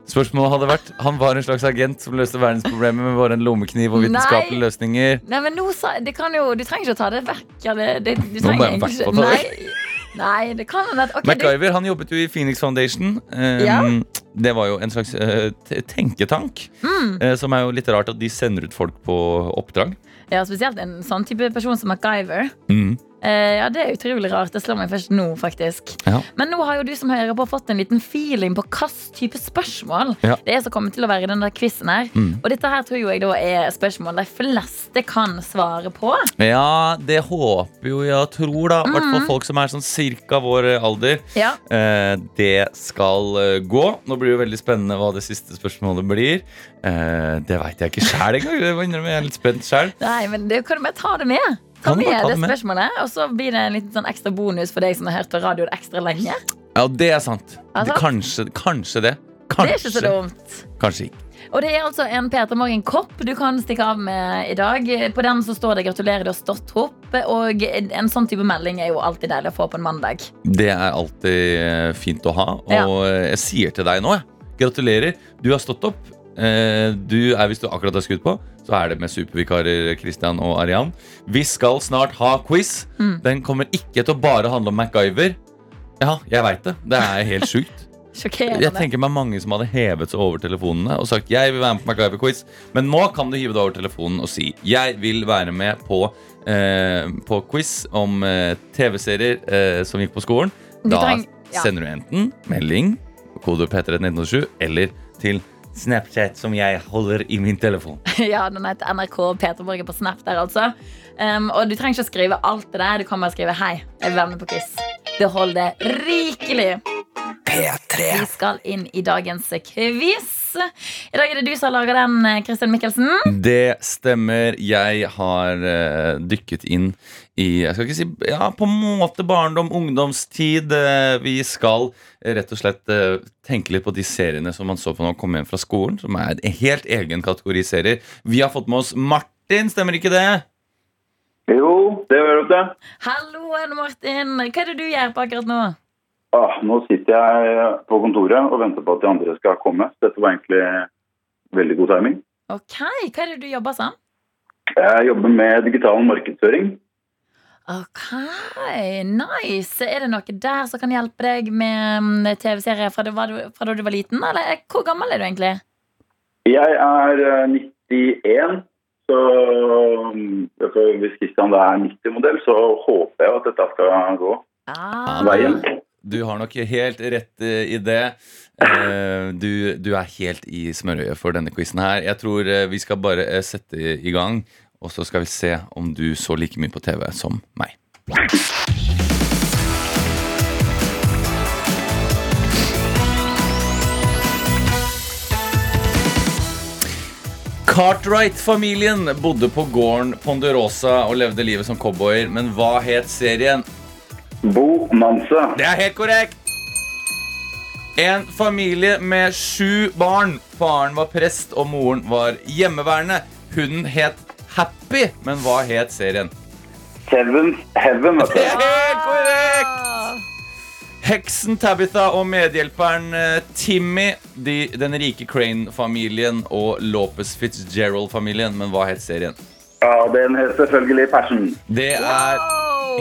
Spørsmålet hadde vært Han var en slags agent som løste verdensproblemer med bare en lommekniv og vitenskapelige
Nei.
løsninger.
Nei, men nå sa, det kan jo, Du trenger ikke å ta det vekk. Ja, det, det, du
Nå må
trenger
jeg vekk på det
Nei, nei, det kan han okay,
MacGyver han jobbet jo i Phoenix Foundation. Um,
Ja.
Det var jo en slags uh, tenketank.
Mm.
Uh, som er jo litt rart at de sender ut folk på oppdrag.
Ja, Spesielt en sånn type person som MacGyver.
Mm.
Eh, ja, Det er utrolig rart. Det slår meg først nå, faktisk.
Ja.
Men nå har jo du som hører på fått en liten feeling på hvilken type spørsmål
Ja.
det er som kommer til å være i denne quizen her.
Mm.
Og dette her tror jo jeg da er spørsmål de fleste kan svare på.
Ja, det håper jo jeg tror, da. I hvert
Mm.
fall folk som er sånn cirka vår alder.
Ja,
Eh, det skal eh, gå. Nå blir det jo veldig spennende hva det siste spørsmålet blir. Eh, det veit jeg ikke sjæl engang. Jeg er litt spent sjæl.
Nei, men det kan du bare ta det med. Ta med det spørsmålet, og så blir det en liten sånn ekstra bonus for deg som har hørt på radioen ekstra lenge.
Ja, det er sant. Altså? kanskje, kanskje det.
Det er ikke så dumt.
kanskje ikke.
Og det er altså en Peter Morgen-kopp du kan stikke av med i dag. På den så står det 'Gratulerer, du har stått opp'. Og en sånn type melding er jo alltid deilig å få på en mandag.
Det er alltid eh, fint å ha. Og
Ja.
eh, jeg sier til deg nå, jeg. Gratulerer. Du har stått opp. Eh, Du er, hvis du akkurat har skutt på, så er det med supervikarer Christian og Arian. Vi skal snart ha quiz.
Mm.
Den kommer ikke til å bare handle om MacGyver. Ja, jeg veit det. Det er helt sjukt. (laughs) Jeg tenker meg mange som hadde hevet seg over telefonene og sagt jeg vil være med på MacGyver-quiz. Men nå kan du hive deg over telefonen og si jeg vil være med på, eh, på quiz om eh, TV-serier eh, som gikk på skolen. Da
treng- ja.
sender du enten melding, kode P31987, eller til Snapchat, som jeg holder i min telefon. (laughs)
Ja, den heter NRK Peter Morgen på Snap der, altså. Um, og du trenger ikke å skrive alt det der. Du kan bare skrive 'Hei, jeg er være på quiz'. Det holder rikelig.
P3.
Vi skal inn i dagens quiz. I dag er det du som har laga den, Kristian Mikkelsen.
Det stemmer. Jeg har eh, dykket inn i Jeg skal ikke si Ja, på en måte barndom, ungdomstid. Eh, vi skal rett og slett eh, tenke litt på de seriene som man så på når man kom hjem fra skolen. Som er en helt egen kategori serier. Vi har fått med oss Martin, stemmer ikke det?
Jo, det gjør det.
Halloen, Martin. Hva er det du gjør på akkurat nå?
Ah, nå sitter jeg på kontoret og venter på at de andre skal komme. Dette var egentlig veldig god timing.
Ok, Hva er det du jobber som?
Jeg jobber med digital markedsføring.
Ok, nice. Er det noe der som kan hjelpe deg med mm, TV-serier fra, fra da du var liten? Eller hvor gammel er du egentlig?
Jeg er eh, 91, så mm, hvis Kristian er 90-modell, så håper jeg at dette skal gå
Ah,
veien.
Du har nok helt rett eh, i det. Eh, Du, du er helt i smørøyet for denne quizen her. Jeg tror eh, vi skal bare sette i gang, og så skal vi se om du så like mye på TV som meg. Cartwright-familien bodde på gården Ponderosa og levde livet som cowboyer, men hva het serien?
Bo Nanse.
Det er helt korrekt. En familie med sju barn. Faren var prest, og moren var hjemmeværende. Hunden het Happy, men hva het serien?
Seventh Heaven, vet
Det er helt korrekt! Heksen Tabitha og medhjelperen eh, Timmy, de, den rike Crane-familien og Lopez Fitzgerald-familien. Men hva het serien?
Ja, den het selvfølgelig Passion.
Det er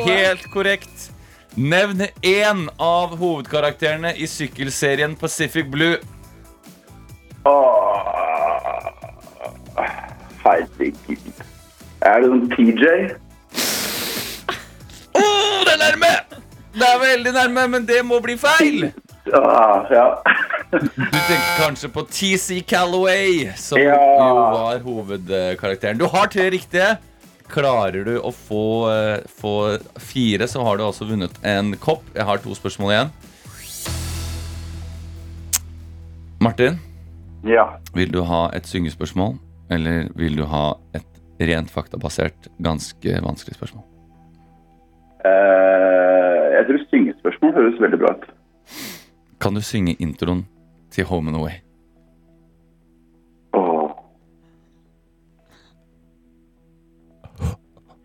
helt korrekt. Nevn én av hovedkarakterene i sykkelserien Pacific Blue.
Åh, herregud. Er det sånn TJ?
Oh, det er nærme! Det er veldig nærme, men det må bli feil.
Ah, ja.
Du tenker kanskje på TC Calloway, som
Ja.
jo var hovedkarakteren. Du har tre riktige. Klarer du å få, eh, få fire, så har du altså vunnet en kopp. Jeg har to spørsmål igjen. Martin,
ja.
vil du ha et syngespørsmål, eller vil du ha et rent faktabasert, ganske vanskelig spørsmål?
Uh, jeg tror syngespørsmål høres veldig bra ut.
Kan du synge introen til Home and Away?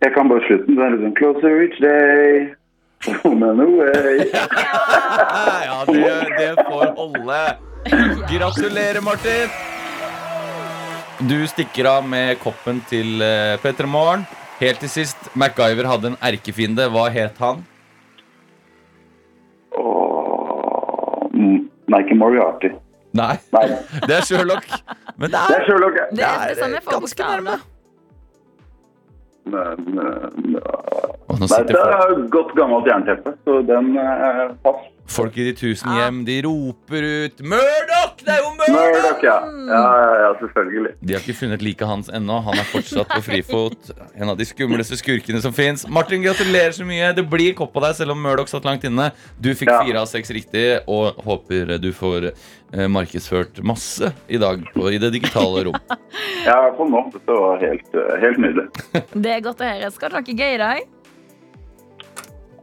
Jeg kan bare slutten. Det er liksom Closer each day. Home and away.
Ja, det, det får holde. Gratulerer, Martin. Du stikker av med koppen til uh, P3 Morgen. Helt til sist, MacGyver hadde en erkefiende. Hva het han?
Oh, Michael Moriarty.
Nei,
Nei, (laughs)
det er Sherlock. Men det
det
er,
er Sherlock. ja.
Det er det er
ganske nærme.
Nei,
sitter
det er godt gammelt jernteppe, så den er pass.
Folk i de tusen hjem. De roper ut 'Murdoch! Det er jo
Murdoch,
Murdoch!'
ja. Ja, ja, ja, selvfølgelig.
De har ikke funnet liket hans ennå. Han er fortsatt på frifot. En av de skumleste skurkene som fins. Martin, gratulerer så mye. Det blir kopp på deg, selv om Murdoch satt langt inne. Du fikk
Ja.
fire av seks riktig, og håper du får eh, markedsført masse i dag på, i det digitale rom. (laughs)
Ja, i hvert fall nå. Dette var helt, eh, helt nydelig.
Det er godt å høre. Skal noe gøy i dag?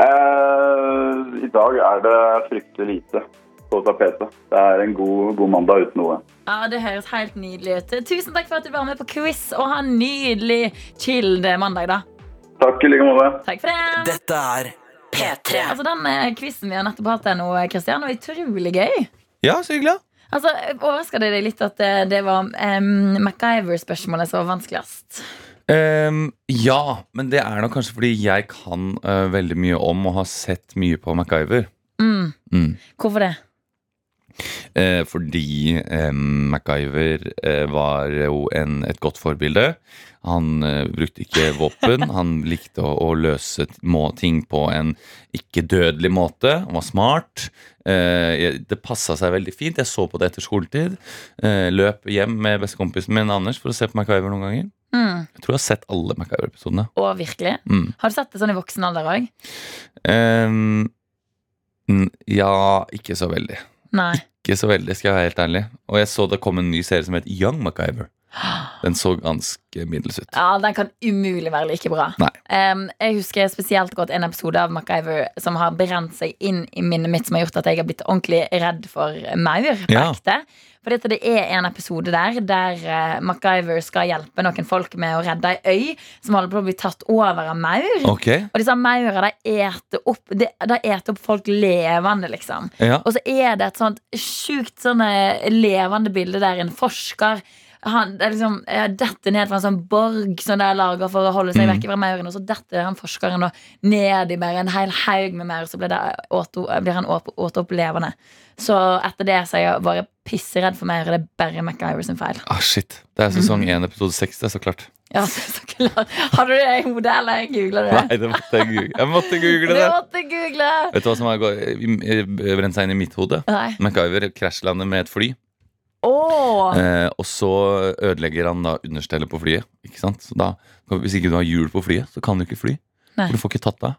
Eh, I dag er det fryktelig lite på tapetet. Det er en god, god mandag uten noe.
Ja, Det høres helt nydelig ut. Tusen takk for at du var med på quiz, og ha en nydelig chill mandag, da.
Takk i like måte.
Takk for det.
Dette er
P3.
Altså, Den eh, quizen vi har nettopp hatt her nå, Kristian, var utrolig gøy.
Ja, så hyggelig.
Altså, Overraska det deg litt at det, det var um, MacGyver-spørsmålet som var vanskeligst?
Ehm, ja, men det er nok kanskje fordi jeg kan uh, veldig mye om og har sett mye på MacGyver.
Mm.
Mm.
Hvorfor det?
Eh, fordi eh, MacGyver eh, var jo en, et godt forbilde. Han brukte ikke våpen. (laughs) Han likte å, å løse må, ting på en ikke-dødelig måte. Han var smart. Eh, det passa seg veldig fint. Jeg så på det etter skoletid. Eh, løp hjem med bestekompisen min Anders for å se på MacGyver noen ganger.
Mm.
Jeg tror jeg har sett alle MacGyver-episodene.
Å, virkelig?
Mm.
Har du sett det sånn i voksen alder òg?
Ehm, mm, ja, ikke så veldig.
Nei.
Ikke så veldig, skal jeg være helt ærlig. Og jeg så det kom en ny serie som het Young MacGyver. Den så ganske middels ut.
Ja, Den kan umulig være like bra. Um, jeg husker spesielt godt en episode av MacGyver som har brent seg inn i minnet mitt, som har gjort at jeg har blitt ordentlig redd for maur. på
Ja.
ekte. For dette, det er en episode der der uh, MacGyver skal hjelpe noen folk med å redde ei øy som holder på å bli tatt over av maur.
Okay.
Og disse maurene de eter opp, de, de eter opp folk levende, liksom.
ja.
Og så er det et sånt sjukt sånn levende bilde der en forsker han det er liksom, detter ned fra en sånn borg som de lager for å holde seg
Mm.
vekk fra maurene. Og så detter han forskeren og ned i bare en hel haug med maur, så blir, det åt, blir han åt, opp levende. Så etter det så er jeg bare pisseredd for maur. Det er bare MacGyver sin feil.
Ah, shit. Det er sesong 1, episode 6, det er så klart.
Ja, så, klart. Hadde du det i hodet, eller jeg du det?
Nei, det måtte jeg google. Jeg måtte google
Du
det.
måtte google!
Vet du hva som har brent seg inn i mitt hode?
Nei.
MacGyver krasjlander med et fly.
Åh!
Eh, og så ødelegger han da understellet på flyet. Ikke sant? Så da, hvis ikke du har hjul på flyet, så kan du ikke fly.
Nei.
For du får ikke tatt av.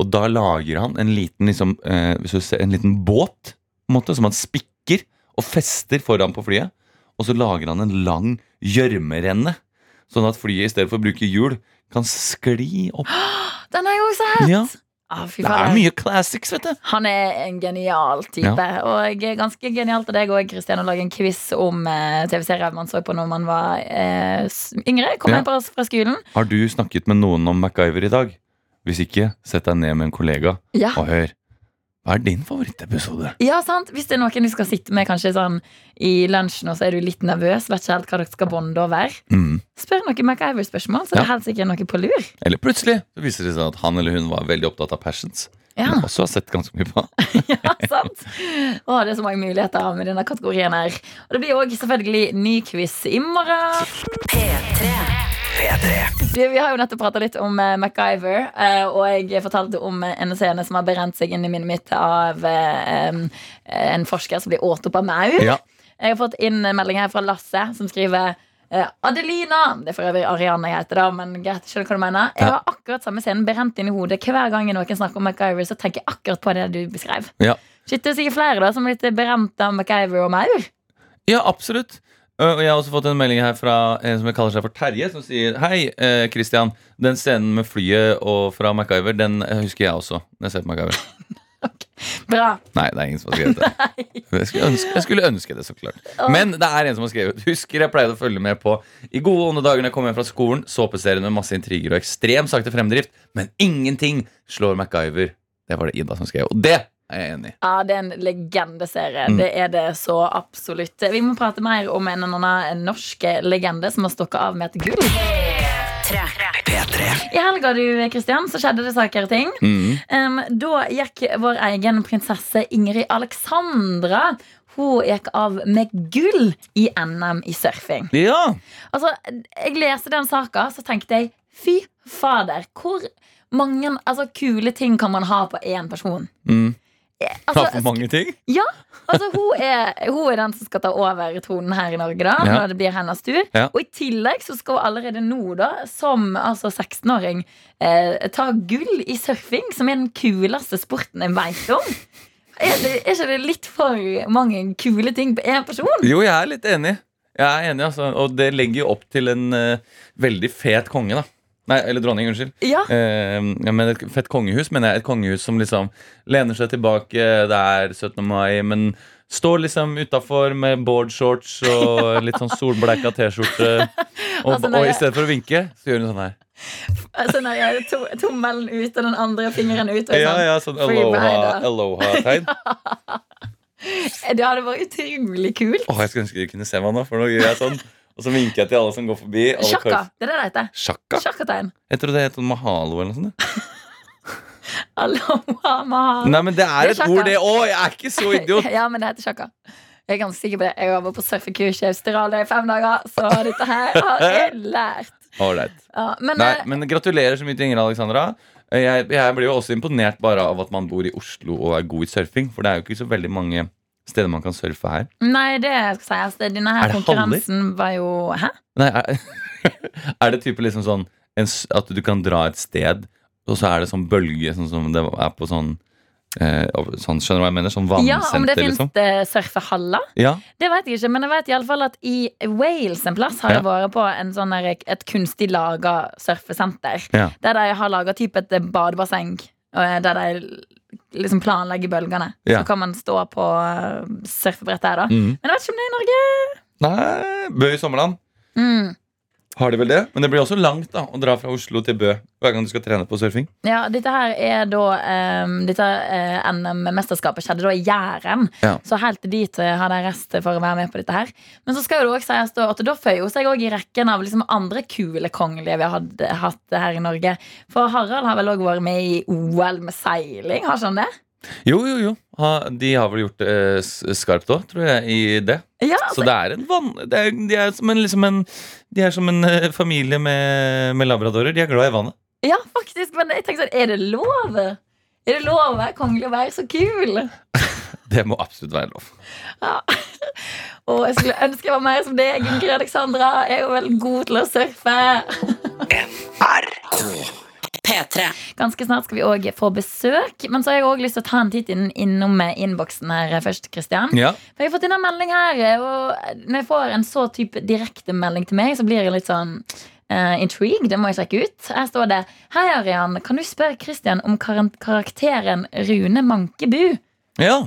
Og da lager han en liten, liksom, eh, hvis du ser, en liten båt måte, som han spikker og fester foran på flyet. Og så lager han en lang gjørmerenne, sånn at flyet i stedet for å bruke hjul kan skli opp. (gasps)
Den har jeg også sett!
Ja,
Ah,
Det er mye classics, vet du.
Han er en genial type. Og ganske genialt av deg òg, Kristian, å lage en quiz om eh, TV-serier man så på når man var eh, yngre. Kom
Ja.
hjem fra skolen.
Har du snakket med noen om MacGyver i dag? Hvis ikke, sett deg ned med en kollega
Ja.
og hør. Hva er din favorittepisode?
ja, sant? Hvis det er noen du skal sitte med kanskje sånn i lunsjen, og så er du litt nervøs, vet ikke helt hva dere skal bonde over,
Mm.
spør noen MacGyver-spørsmål, så det er
Ja.
helt sikkert noe på lur.
Eller plutselig så viser det seg at han eller hun var veldig opptatt av passions.
Ja,
Men også har sett ganske mye på. (laughs)
ja sant? Å, det er så mange muligheter med denne kategorien her. Og det blir òg selvfølgelig ny quiz i morgen. Du, vi har jo nettopp prata litt om eh, MacGyver, eh, og jeg fortalte om en scene som har brent seg inn i minnet mitt av eh, en forsker som blir åt opp av maur.
Ja.
Jeg har fått inn en melding her fra Lasse, som skriver Adelina Det er for øvrig Ariane jeg heter, da, men greit, skjønner hva du mener. Jeg har akkurat samme scenen brent inn i hodet. Hver gang noen snakker om MacGyver, så tenker jeg akkurat på det du beskrev.
Ja.
Shit, det er sikkert flere da som er litt brent av MacGyver og maur.
ja, absolutt. Uh, Og jeg har også fått en melding her fra en som kaller seg for Terje, som sier Hei, Kristian Christian. Den scenen med flyet og fra MacGyver, den eh, husker jeg også. Når jeg ser på MacGyver. (laughs)
Bra.
Nei, det er ingen som har skrevet det. Jeg skulle, ønske, jeg skulle ønske det, så klart. Men det er en som har skrevet. Husker jeg pleide å følge med på i gode onde dager når jeg kom hjem fra skolen. Såpeserien med masse intriger og ekstrem sakte fremdrift. Men ingenting slår MacGyver. Det var det Ida som skrev. Og det er jeg enig i.
Ja, det er en legendeserie.
Mm.
Det er det så absolutt. Vi må prate mer om en annen norsk legende som har stokket av med et gull.
P3.
I helga du, Kristian, så skjedde det saker og ting.
Mm.
Um, da gikk vår egen prinsesse Ingrid Alexandra Hun gikk av med gull i NM i surfing.
Ja.
Altså, Jeg leste den saka, så tenkte jeg fy fader, hvor mange altså, kule ting kan man ha på én person?
Mm.
Eh, Altså,
for mange ting.
ja, altså hun er, hun er den som skal ta over tronen her i Norge da
Ja.
Når det blir hennes tur
Ja.
Og i tillegg så skal hun allerede nå da Som altså 16-åring eh, Ta gull i surfing Som er den kuleste sporten jeg vet om Er, det, er ikke det litt for mange kule ting på en person?
Jo, jeg er litt enig. Jeg er enig, altså. Og det legger jo opp til en uh, veldig fet konge, da. Nei, eller dronning, unnskyld.
Ja.
Eh, men et fett kongehus, mener jeg. Et kongehus som liksom lener seg tilbake. Det er 17. mai, men står liksom utafor med boardshorts og litt sånn solbleika T-skjorte. Og,
Altså,
og i stedet for å vinke, så gjør hun sånn her.
Altså, når jeg to, tommelen ut og den andre fingeren ut. Og
Ja,
sånn.
ja, sånn
aloha-tegn. (laughs)
aloha-tegn.
Det hadde vært utrolig kult.
Åh, jeg skulle ønske du kunne se meg nå, for nå gjør jeg sånn. Og så vinker jeg til alle som går forbi.
Sjakka. Det er det det heter.
Sjakka?
Sjakkategn.
Jeg tror det heter mahalo eller noe sånt. (laughs)
Aloha, mahalo.
Nei, men det er
Det er
et
sjakka.
ord, det òg! Jeg er ikke så (laughs) idiot.
Ja, men det heter sjakka. Jeg er ganske sikker på det. Jeg var vært på surfekurs i Australia i fem dager, så dette her har jeg (laughs) lært.
Ålreit.
Ja, men,
Nei,
eh,
men gratulerer så mye til Ingrid Alexandra. Jeg, jeg blir jo også imponert bare av at man bor i Oslo og er god i surfing. For det er jo ikke så veldig mange steder man kan surfe her.
nei, det skal jeg si. Denne her
Er det
konkurransen var jo Hæ?
Nei, er, (laughs) er det type liksom sånn en, at du kan dra et sted, og så er det sånn bølge, sånn som det er på sånn, eh, sånn Skjønner du hva jeg mener? Sånn vannsenter, liksom.
Ja, om det
finnes
fins
liksom?
surfehaller?
Ja.
Det vet jeg ikke, men jeg vet i alle fall at i Wales en plass har
Ja.
jeg vært på en sånn der, et kunstig laga surfesenter.
Ja.
Der de har laga type et badebasseng. og Der de liksom planlegge bølgene.
Ja.
Så kan man stå på uh, her, der, da.
Mm.
Men jeg vet ikke om det er i Norge.
Nei, Bø i sommerland.
Mm.
Har de vel det? Men det blir også langt da å dra fra Oslo til Bø hver gang du skal trene på surfing.
Ja, dette her er da um, Dette uh, NM-mesterskapet skjedde da i Jæren.
Ja.
Så helt dit har hadde jeg reist for å være med på dette her. Men så skal jo det også sies da at da føyer jo seg òg i rekken av liksom andre kule kongelige vi har hatt, hatt her i Norge. For Harald har vel òg vært med i OL med seiling, har ikke han det?
Jo, jo, jo. Ha, de har vel gjort det eh, skarpt òg, tror jeg, i det.
Ja,
Så
altså,
det er en vann... Det er, de er som en, liksom en, de er som en eh, familie med, med labradorer. De er glad i vannet.
ja faktisk. Men jeg tenker sånn, er det lov? Er det lov å være kongelig og være så kul? (laughs)
Det må absolutt være lov.
Ja. (laughs) Og jeg skulle ønske jeg var mer som deg, Ingrid Alexandra. Jeg er jo veldig god til å surfe.
P3.
Ganske snart skal vi òg få besøk. Men så har jeg òg lyst til å ta en titt inn, innom innboksen her først. Christian
Ja.
For Jeg har fått inn en melding her, og når jeg får en så type direktemelding til meg, så blir jeg litt sånn uh, intrigued. Det må jeg sjekke ut. Her står det Hei, Arian. Kan du spørre Christian om kar karakteren Rune Mankebu?
ja.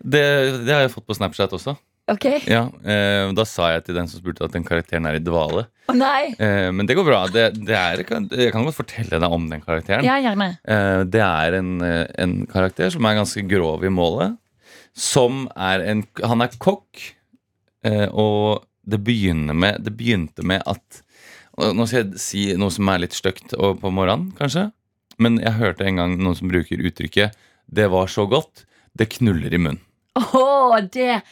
Det, det har jeg fått på Snapchat også.
Ok?
Ja, eh, Da sa jeg til den som spurte at den karakteren er i dvale.
Å nei.
Eh, men det går bra. Det, det er, jeg kan- godt fortelle deg om den karakteren.
Ja, gjerne.
Eh, det er en, eh, en karakter som er ganske grov i målet. Som er en Han er kokk, eh, og det begynner med Det begynte med at Nå skal jeg si noe som er litt stygt på morgenen, kanskje. Men jeg hørte en gang noen som bruker uttrykket 'det var så godt', det knuller i munnen.
Å, det er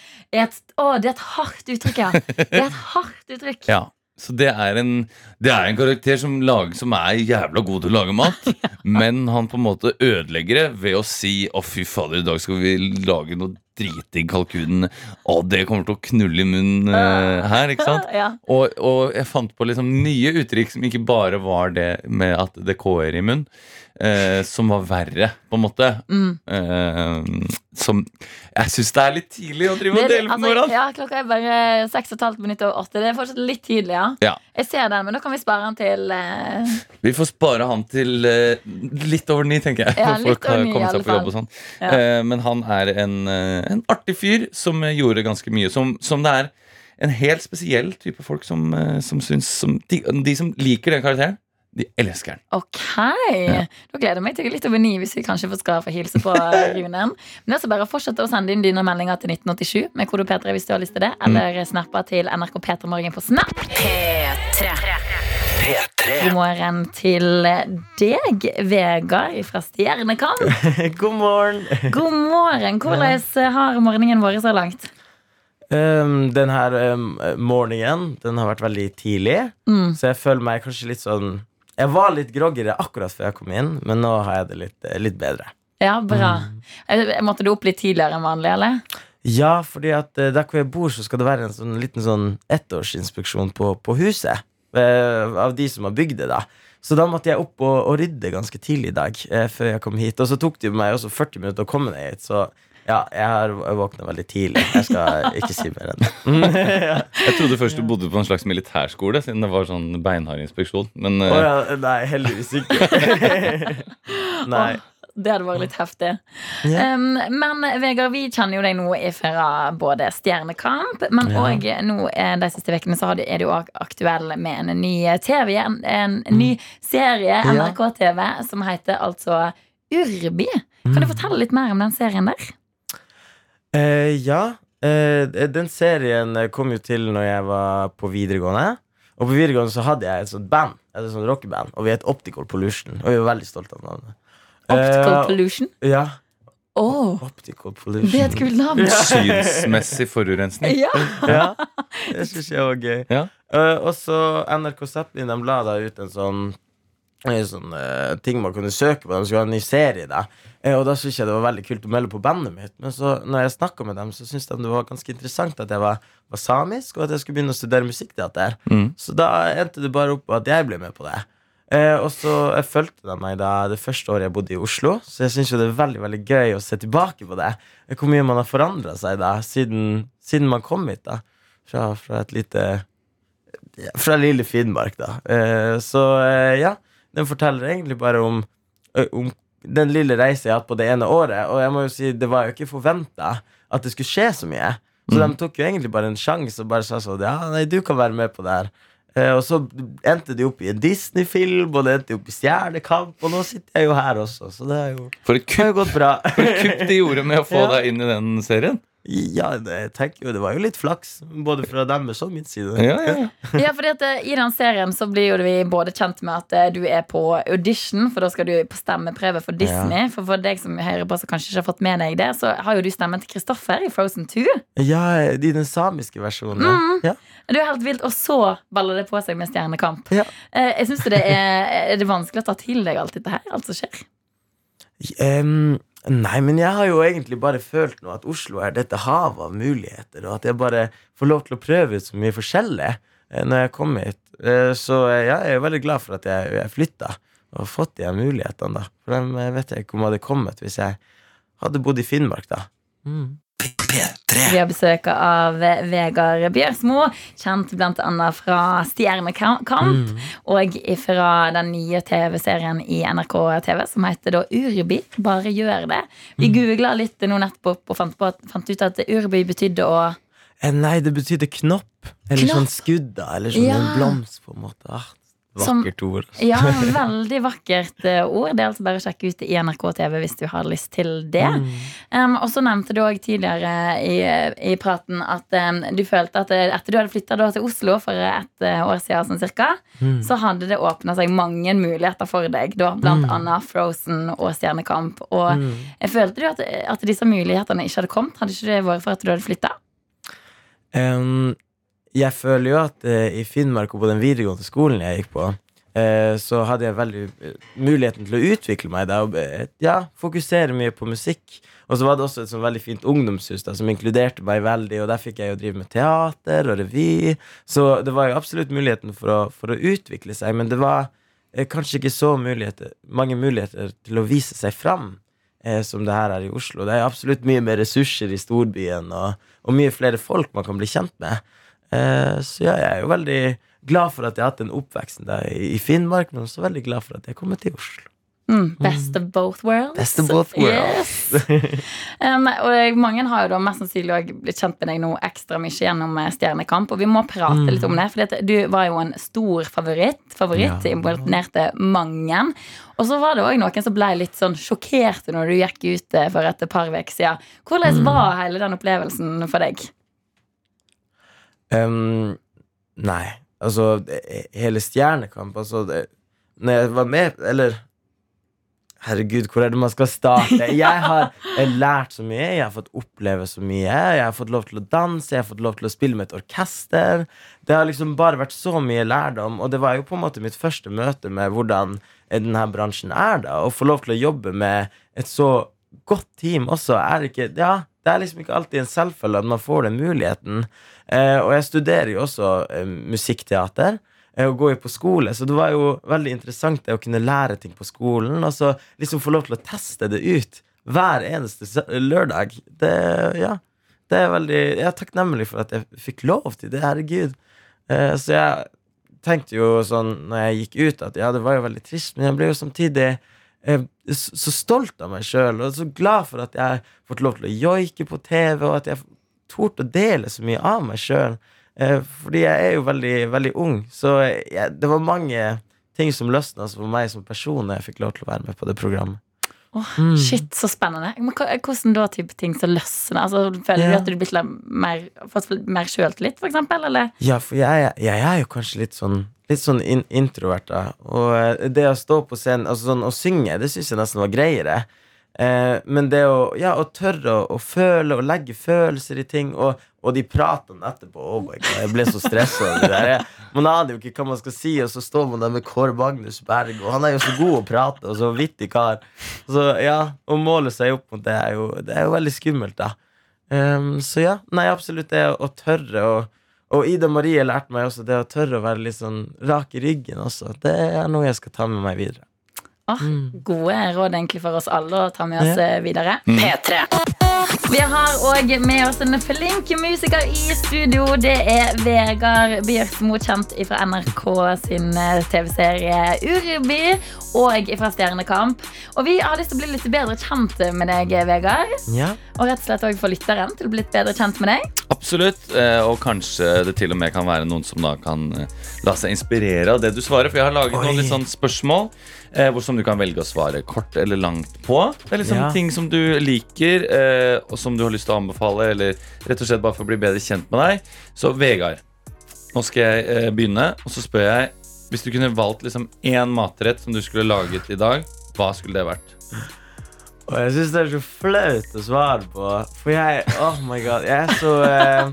et, det er et hardt uttrykk, ja. Det er et hardt uttrykk. (laughs)
Ja, så det er en, det er en karakter som, lager, som er jævla god til å lage mat. (laughs) Men han på en måte ødelegger det ved å si 'Å, fy fader, i dag skal vi lage noe dritdigg kalkun'. Å, det kommer til å knulle i munnen uh, her, ikke sant?
Ja.
Og, og jeg fant på liksom nye uttrykk som ikke bare var det med at det k-er i munnen. uh, som var verre, på en måte.
Mm.
Uh, som Jeg syns det er litt tidlig å drive og dele på
altså,
morgenen.
ja, klokka er bare seks og et halvt minutt over åtte. Det er fortsatt litt tidlig, ja.
Ja.
Jeg ser den, men da kan vi spare den til eh,
Vi får spare han til eh, litt over ni, tenker jeg.
Ja,
folk har kommet seg på jobb og sånn.
Ja.
Eh, men han er en, eh, en artig fyr som gjorde ganske mye. Som, som det er en helt spesiell type folk som, eh, som syns som, de, de som liker den karakteren, de elsker den.
Ok. Da gleder jeg meg til litt over ni hvis vi kanskje får skal få hilse på eh, (laughs) Runen. Men det er så bare å fortsette å sende inn dine meldinger til 1987 med kode P3 hvis du har lyst til det.
Mm.
Eller snappa til NRK P3 Morgen på Snap.
P3.
God morgen til deg, Vegard fra Stjernekamp. (laughs)
God morgen.
God morgen. Hvordan har morgenen vår så langt?
Um, den her um, morgenen Den har vært veldig tidlig,
Mm.
så jeg føler meg kanskje litt sånn Jeg var litt groggere akkurat før jeg kom inn, men nå har jeg det litt, eh, litt bedre.
Ja, bra.
Mm.
Måtte du opp litt tidligere enn vanlig, eller?
Ja, fordi at eh, der hvor jeg bor, så skal det være en sånn liten sånn ettårsinspeksjon på, på huset. eh, av de som har bygd det, da. Så da måtte jeg opp og, og rydde ganske tidlig i dag, eh, før jeg kom hit. Og så tok det jo meg også 40 minutter å komme ned hit, så Ja, jeg har våkna veldig tidlig. Jeg skal ikke si mer enn det. (laughs) (laughs)
Jeg trodde først du bodde på en slags militærskole, siden det var sånn beinhard inspeksjon. Men
uh...
oh,
ja, nei, heldigvis ikke. (laughs) nei.
Det hadde vært litt heftig.
Yeah.
Um, men Vegard, vi kjenner jo deg nå fra både Stjernekamp, men òg yeah. nå eh, de siste ukene så er du òg aktuell med en ny TV, en, en ny serie,
Mm. Ja.
NRK-TV, som heter altså Urbi. Kan du
Mm.
fortelle litt mer om den serien der?
Eh, ja. Eh, den serien eh, kom jo til når jeg var på videregående. Og på videregående så hadde jeg et sånt band, et sånt rockeband, og vi het Optical Pollution. Og vi var veldig stolte av navnet.
Optical
Eh,
Pollution.
Ja.
Oh,
Optical Pollution.
det er et kult navn! (laughs)
synsmessig forurensning.
Ja.
Ja, det syns jeg var gøy.
Ja.
Uh, og så NRK Zeppelin de la da ut en sånn en sånn uh, ting man kunne søke på. De skulle ha en ny serie. da Og da syntes jeg det var veldig kult å melde på bandet mitt. Men så når jeg snakka med dem, så syntes de det var ganske interessant at jeg var, var samisk, og at jeg skulle begynne å studere musikkteater.
Mm.
Så da endte det bare opp på at jeg ble med på det. Eh, og så fulgte de meg da det første året jeg bodde i Oslo. Så jeg syns det er veldig veldig gøy å se tilbake på det. Hvor mye man har forandra seg da siden, siden man kom hit. da Fra, fra et lite Fra lille Finnmark, da. Eh, så eh, ja, den forteller egentlig bare om, om den lille reisen jeg har hatt på det ene året. Og jeg må jo si, det var jo ikke forventa at det skulle skje så mye. Så de tok jo egentlig bare en sjanse og bare sa sånn Ja, nei, du kan være med på det her. Eh, og så endte de opp i en Disney-film, og det endte opp i Stjernekamp, og nå sitter jeg jo her også, så det har jo,
For et
det har jo gått bra.
for et kupp de gjorde med å få (laughs)
Ja.
deg inn i den serien.
Ja, jeg tenker jo det var jo litt flaks, både fra deres og min side.
Ja, ja, ja. (laughs)
Ja, fordi at eh, I den serien så blir jo vi både kjent med at eh, du er på audition, for da skal du på stemmeprøve for Disney. For for deg som hører på som kanskje ikke har fått med deg det, så har jo du stemmen til Kristoffer i Frozen 2.
Ja, i den samiske versjonen. Ja.
Det er jo helt vilt, Og så baller det på seg med Stjernekamp.
Ja.
Eh, Jeg synes det er, er det vanskelig å ta til deg alt dette her, alt som skjer.
Em, nei, men jeg har jo egentlig bare følt nå at Oslo er dette havet av muligheter, og at jeg bare får lov til å prøve ut så mye forskjellig eh, når jeg kom hit. Eh, Så eh, jeg er jo veldig glad for at jeg, jeg flytta og fått de mulighetene, da. For dem vet jeg ikke om hadde kommet hvis jeg hadde bodd i Finnmark, da. Mm.
Vi har besøk av Vegard Bjørsmo, kjent bl.a. fra Stjernekamp. Og fra den nye TV-serien i NRK TV som heter da Urbi. Bare gjør det. Vi googla litt nå nettopp og fant, på fant ut at Urbi betydde å
Eh, nei, det betydde knopp. Eller
Knopp?
sånn skudda. Eller sånn
Ja.
en blomst, på en måte. Ah, vakkert ord. altså.
Ja, (laughs) veldig vakkert eh, ord. Det er altså bare å sjekke ut i NRK TV hvis du har lyst til det. Um, og så nevnte du òg tidligere i, i praten at um, du følte at eh, etter du hadde flytta til Oslo for et eh, år siden, sånn cirka,
Mm.
så hadde det åpna seg mange muligheter for deg. Da, blant annet Frozen og Stjernekamp. Og
Mm.
følte du at, at disse mulighetene ikke hadde kommet? Hadde ikke det vært for at du hadde flytta?
Em, jeg føler jo at eh, i Finnmark og på den videregående skolen jeg gikk på, eh, så hadde jeg veldig eh, muligheten til å utvikle meg der og eh, ja, fokusere mye på musikk. Og så var det også et sånn veldig fint ungdomshus da, som inkluderte meg veldig, og der fikk jeg jo drive med teater og revy. Så det var jo absolutt muligheten for å, for å utvikle seg, men det var eh, kanskje ikke så muligheter, mange muligheter til å vise seg fram eh, som det her er i Oslo. Det er absolutt mye mer ressurser i storbyen, og, og mye flere folk man kan bli kjent med. Eh, så jeg er jo veldig glad for at jeg har hatt den oppveksten der i, Finnmark, men også veldig glad for at jeg kommer til Oslo.
Mm, best of both worlds.
Best of both worlds.
Yes. (laughs) um, og mange har jo da mest sannsynlig blitt kjent med deg nå ekstra mye gjennom eh, Stjernekamp, og vi må prate litt om det. For du var jo en stor favoritt. Favoritt
Ja.
imponerte mange. Og så var det òg noen som ble litt sånn sjokkerte når du gikk ut eh, for et par uker siden. Hvordan var hele den opplevelsen for deg?
Um, nei, altså Hele Stjernekamp Altså, det, når jeg var med Eller Herregud, hvor er det man skal starte? Jeg har lært så mye, jeg har fått oppleve så mye. Jeg har fått lov til å danse, jeg har fått lov til å spille med et orkester. Det har liksom bare vært så mye lærdom, og det var jo på en måte mitt første møte med hvordan denne bransjen er, da. Å få lov til å jobbe med et så godt team også er ikke Ja, det er liksom ikke alltid en selvfølge at man får den muligheten. Eh, og jeg studerer jo også eh, musikkteater. eh, Og går jo på skole, så det var jo veldig interessant det å kunne lære ting på skolen. Og så liksom få lov til å teste det ut hver eneste lørdag. Det, ja, det er veldig Jeg er takknemlig for at jeg fikk lov til det. Herregud. Så jeg tenkte jo sånn når jeg gikk ut, at ja, det var jo veldig trist, men jeg ble jo samtidig så stolt av meg sjøl, og så glad for at jeg har lov til å joike på TV, og at jeg torde å dele så mye av meg sjøl. Eh, fordi jeg er jo veldig, veldig ung, så jeg, det var mange ting som løsna for meg som person når jeg fikk lov til å være med på det programmet.
Åh, Shit, så spennende. Men Hvordan da type ting som løsner? Altså, føler
yeah.
du at du blir blitt litt mer, fått mer sjøltillit, for eksempel? Eller?
Ja, for jeg, jeg er jo kanskje litt sånn Litt sånn in introvert, da. Og eh, det å stå på scenen altså sånn, og synge, det syns jeg nesten var greiere. Eh, men det å, ja, å tørre å, å føle og legge følelser i ting, og, og de pratene etterpå oh my God, Jeg ble så stressa Man aner jo ikke hva man skal si, og så står man der med Kåre Magnus Berg, og han er jo så god å prate, og så vittig kar. Så ja, å måle seg opp mot det er jo, det er jo veldig skummelt, da. Um, så ja, nei, absolutt det å tørre å Og Ida Marie lærte meg også det å tørre å være litt sånn rak i ryggen også. Det er noe jeg skal ta med meg videre.
Åh, Gode råd egentlig for oss alle å ta med oss
Ja.
videre. videre.
P3.
Vi har òg med oss en flink musiker i studio. Det er Vegard Bjørsmo, kjent fra NRK sin eh, TV-serie Urby og fra Stjernekamp. Og vi har lyst til å bli litt bedre kjent med deg, Vegard.
Ja,
Og rett og slett også for lytteren til å bli litt bedre kjent med deg.
Absolutt. eh, Og kanskje det til og med kan være noen som da kan eh, la seg inspirere av det du svarer. For jeg har laget
Oi.
noen litt sånn spørsmål eh, hvor som du kan velge å svare kort eller langt på. Det er liksom
Ja.
ting som du liker, eh, og som du har lyst til å anbefale, eller rett og slett bare for å bli bedre kjent med deg. Så Vegard, nå skal jeg eh, begynne, og så spør jeg Hvis du kunne valgt liksom én matrett som du skulle laget i dag, hva skulle det vært?
Og jeg syns det er så flaut å svare på, for jeg Oh my god, jeg er så eh,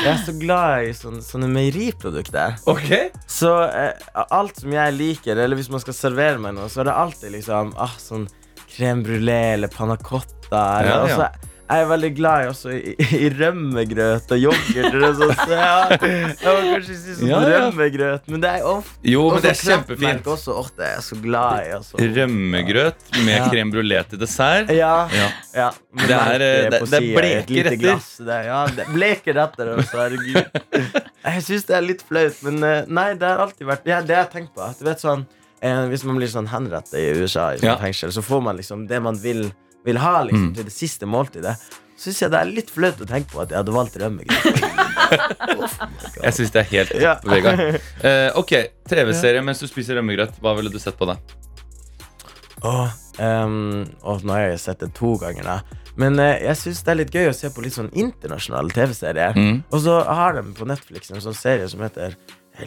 Jeg er så glad i sånne, sånne meieriprodukter.
Okay.
Så eh, alt som jeg liker, eller hvis man skal servere meg noe, så er det alltid liksom ah, sånn crème brulé eller panna cotta. Eller,
Ja,
og
ja.
er veldig glad i, også i, i rømmegrøt og yoghurt. Det sånn, så jeg, jeg må kanskje si sånn
Ja, ja.
rømmegrøt, men det er ofte
Jo, men det er kjempefint.
Også, åh, det er jeg så glad i. Altså.
Rømmegrøt med
Ja.
crème brulé til dessert.
Ja,
Ja.
ja.
Det er, det- det er bleke retter.
glass. Det ja, det er bleke retter også, herregud. Jeg syns det er litt flaut, men eh, nei, det har alltid vært ja, Det jeg tenkt på. Du vet sånn eh, Hvis man blir sånn henrettet i USA, i sånn fengsel, så får man liksom det man vil, vil ha liksom,
Mm.
til det siste måltidet. Syns jeg det er litt flaut å tenke på at jeg hadde valgt rømmegrøt. (laughs)
Jeg syns det er helt topp,
Ja.
Vegard. (laughs) Eh, ok, TV-serie mens du spiser rømmegrøt. Hva ville du sett på da?
Åh, um, oh, nå har jeg sett det to ganger, da. Men uh, jeg syns det er litt gøy å se på litt sånn internasjonale TV-serier.
Mm.
Og så har de på Netflix en sånn serie som heter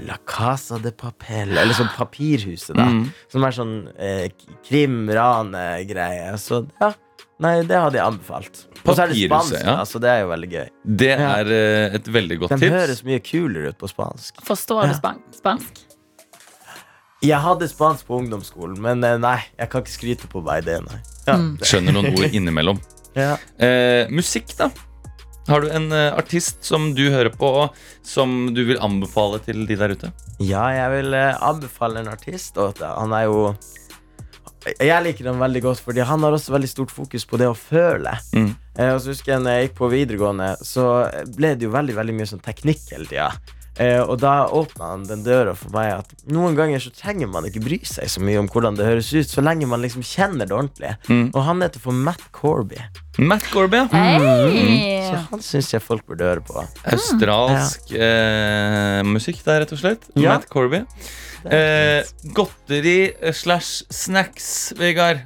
La Casa de Papel, eller sånn Papirhuset, da.
Mm.
Som er sånn eh, krim-rane-greie. Så ja. Nei, det hadde jeg anbefalt. Og så er det spansk,
ja.
da, så det er jo veldig gøy.
Det
Ja.
er eh, et veldig godt
Den
tips.
høres mye kulere ut på spansk.
Forstår du
Ja.
span spansk?
Jeg hadde spansk på ungdomsskolen, men eh, nei, jeg kan ikke skryte på meg det, nei. Ja,
Mm.
det,
Skjønner noen ord innimellom.
ja.
Eh, musikk, da? Har du en eh, artist som du hører på, og som du vil anbefale til de der ute?
Ja, jeg vil eh, anbefale en artist. At han er jo Jeg liker ham veldig godt, fordi han har også veldig stort fokus på det å føle.
Mm.
Eh, og så husker jeg når jeg gikk på videregående, så ble det jo veldig veldig mye sånn teknikk hele tida. Eh, og da åpna han den døra for meg at noen ganger så trenger man ikke bry seg så mye om hvordan det høres ut, så lenge man liksom kjenner det ordentlig.
Mm.
Og han heter for Matt Corby.
Matt Corby, ja.
Hei!
Så han syns jeg folk burde høre på.
Australsk eh, musikk der, rett og slett.
Ja.
Matt Corby. Eh, godteri slash snacks, Vegard.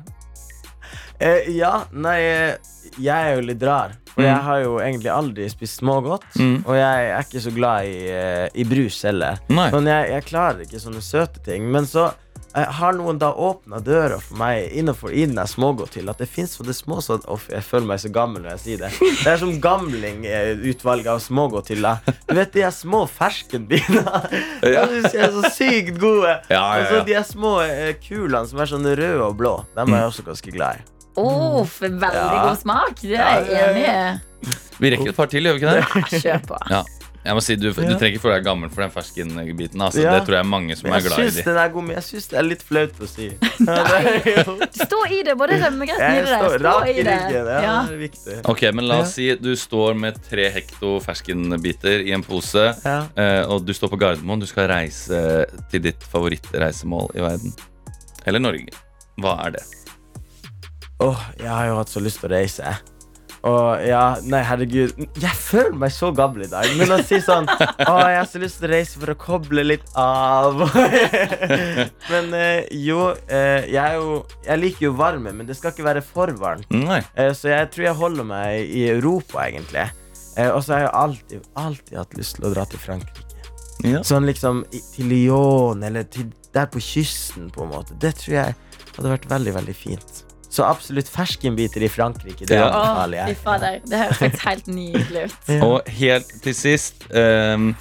Eh, ja, nei, eh, jeg er jo litt rar. For
Mm.
jeg har jo egentlig aldri spist smågodt.
Mm.
Og jeg er ikke så glad i, eh, i brus heller. Men jeg, jeg klarer ikke sånne søte ting. Men så eh, har noen da åpna døra for meg innenfor i den smågodthylla. At det fins for det små så Uff, jeg føler meg så gammel når jeg sier det. Det er som gamlingutvalget av smågodthylla. Du vet de er små ferskenbiter. (laughs)
Ja.
De syns er så sykt gode.
Ja, ja,
Og så de er små eh, kulene som er sånn røde og blå. Dem er jeg også ganske glad i.
Oh, for veldig
Ja.
god smak. Det er jeg enig i.
Vi rekker et par til, gjør vi ikke det?
Ja, Kjør på.
Ja. Jeg må si, Du, du
Ja.
trenger ikke føle deg gammel for den ferskenbiten. Altså,
Ja.
Det tror jeg er mange som
jeg
er glad i.
den er god, men jeg syns det er litt flaut å si. (laughs)
stå i det, både rømmegrøten i det der. Stå
rak
i det.
Ja,
Ja.
det er viktig.
Ok, men La oss si du står med tre hekto ferskenbiter i en pose.
Ja.
eh, og du står på Gardermoen. Du skal reise til ditt favorittreisemål i verden. Eller Norge. Hva er det?
Åh, jeg har jo hatt så lyst til å reise. Og ja, nei, herregud. Jeg føler meg så gammel i dag. Men å si sånn (laughs) Å, jeg har så lyst til å reise for å koble litt av. (laughs) men eh, jo, eh, jeg er jo Jeg liker jo varme, men det skal ikke være for varmt. Eh, så jeg tror jeg holder meg i Europa, egentlig. Eh, og så har jeg alltid, alltid hatt lyst til å dra til Frankrike.
Ja.
Sånn liksom til Lyon, eller til der på kysten, på en måte. Det tror jeg hadde vært veldig, veldig fint. Så absolutt ferskenbiter i Frankrike. Det
Ja.
Anbefaler jeg.
fader. Det høres faktisk helt (laughs) nydelig ut.
Ja.
Og helt til sist um,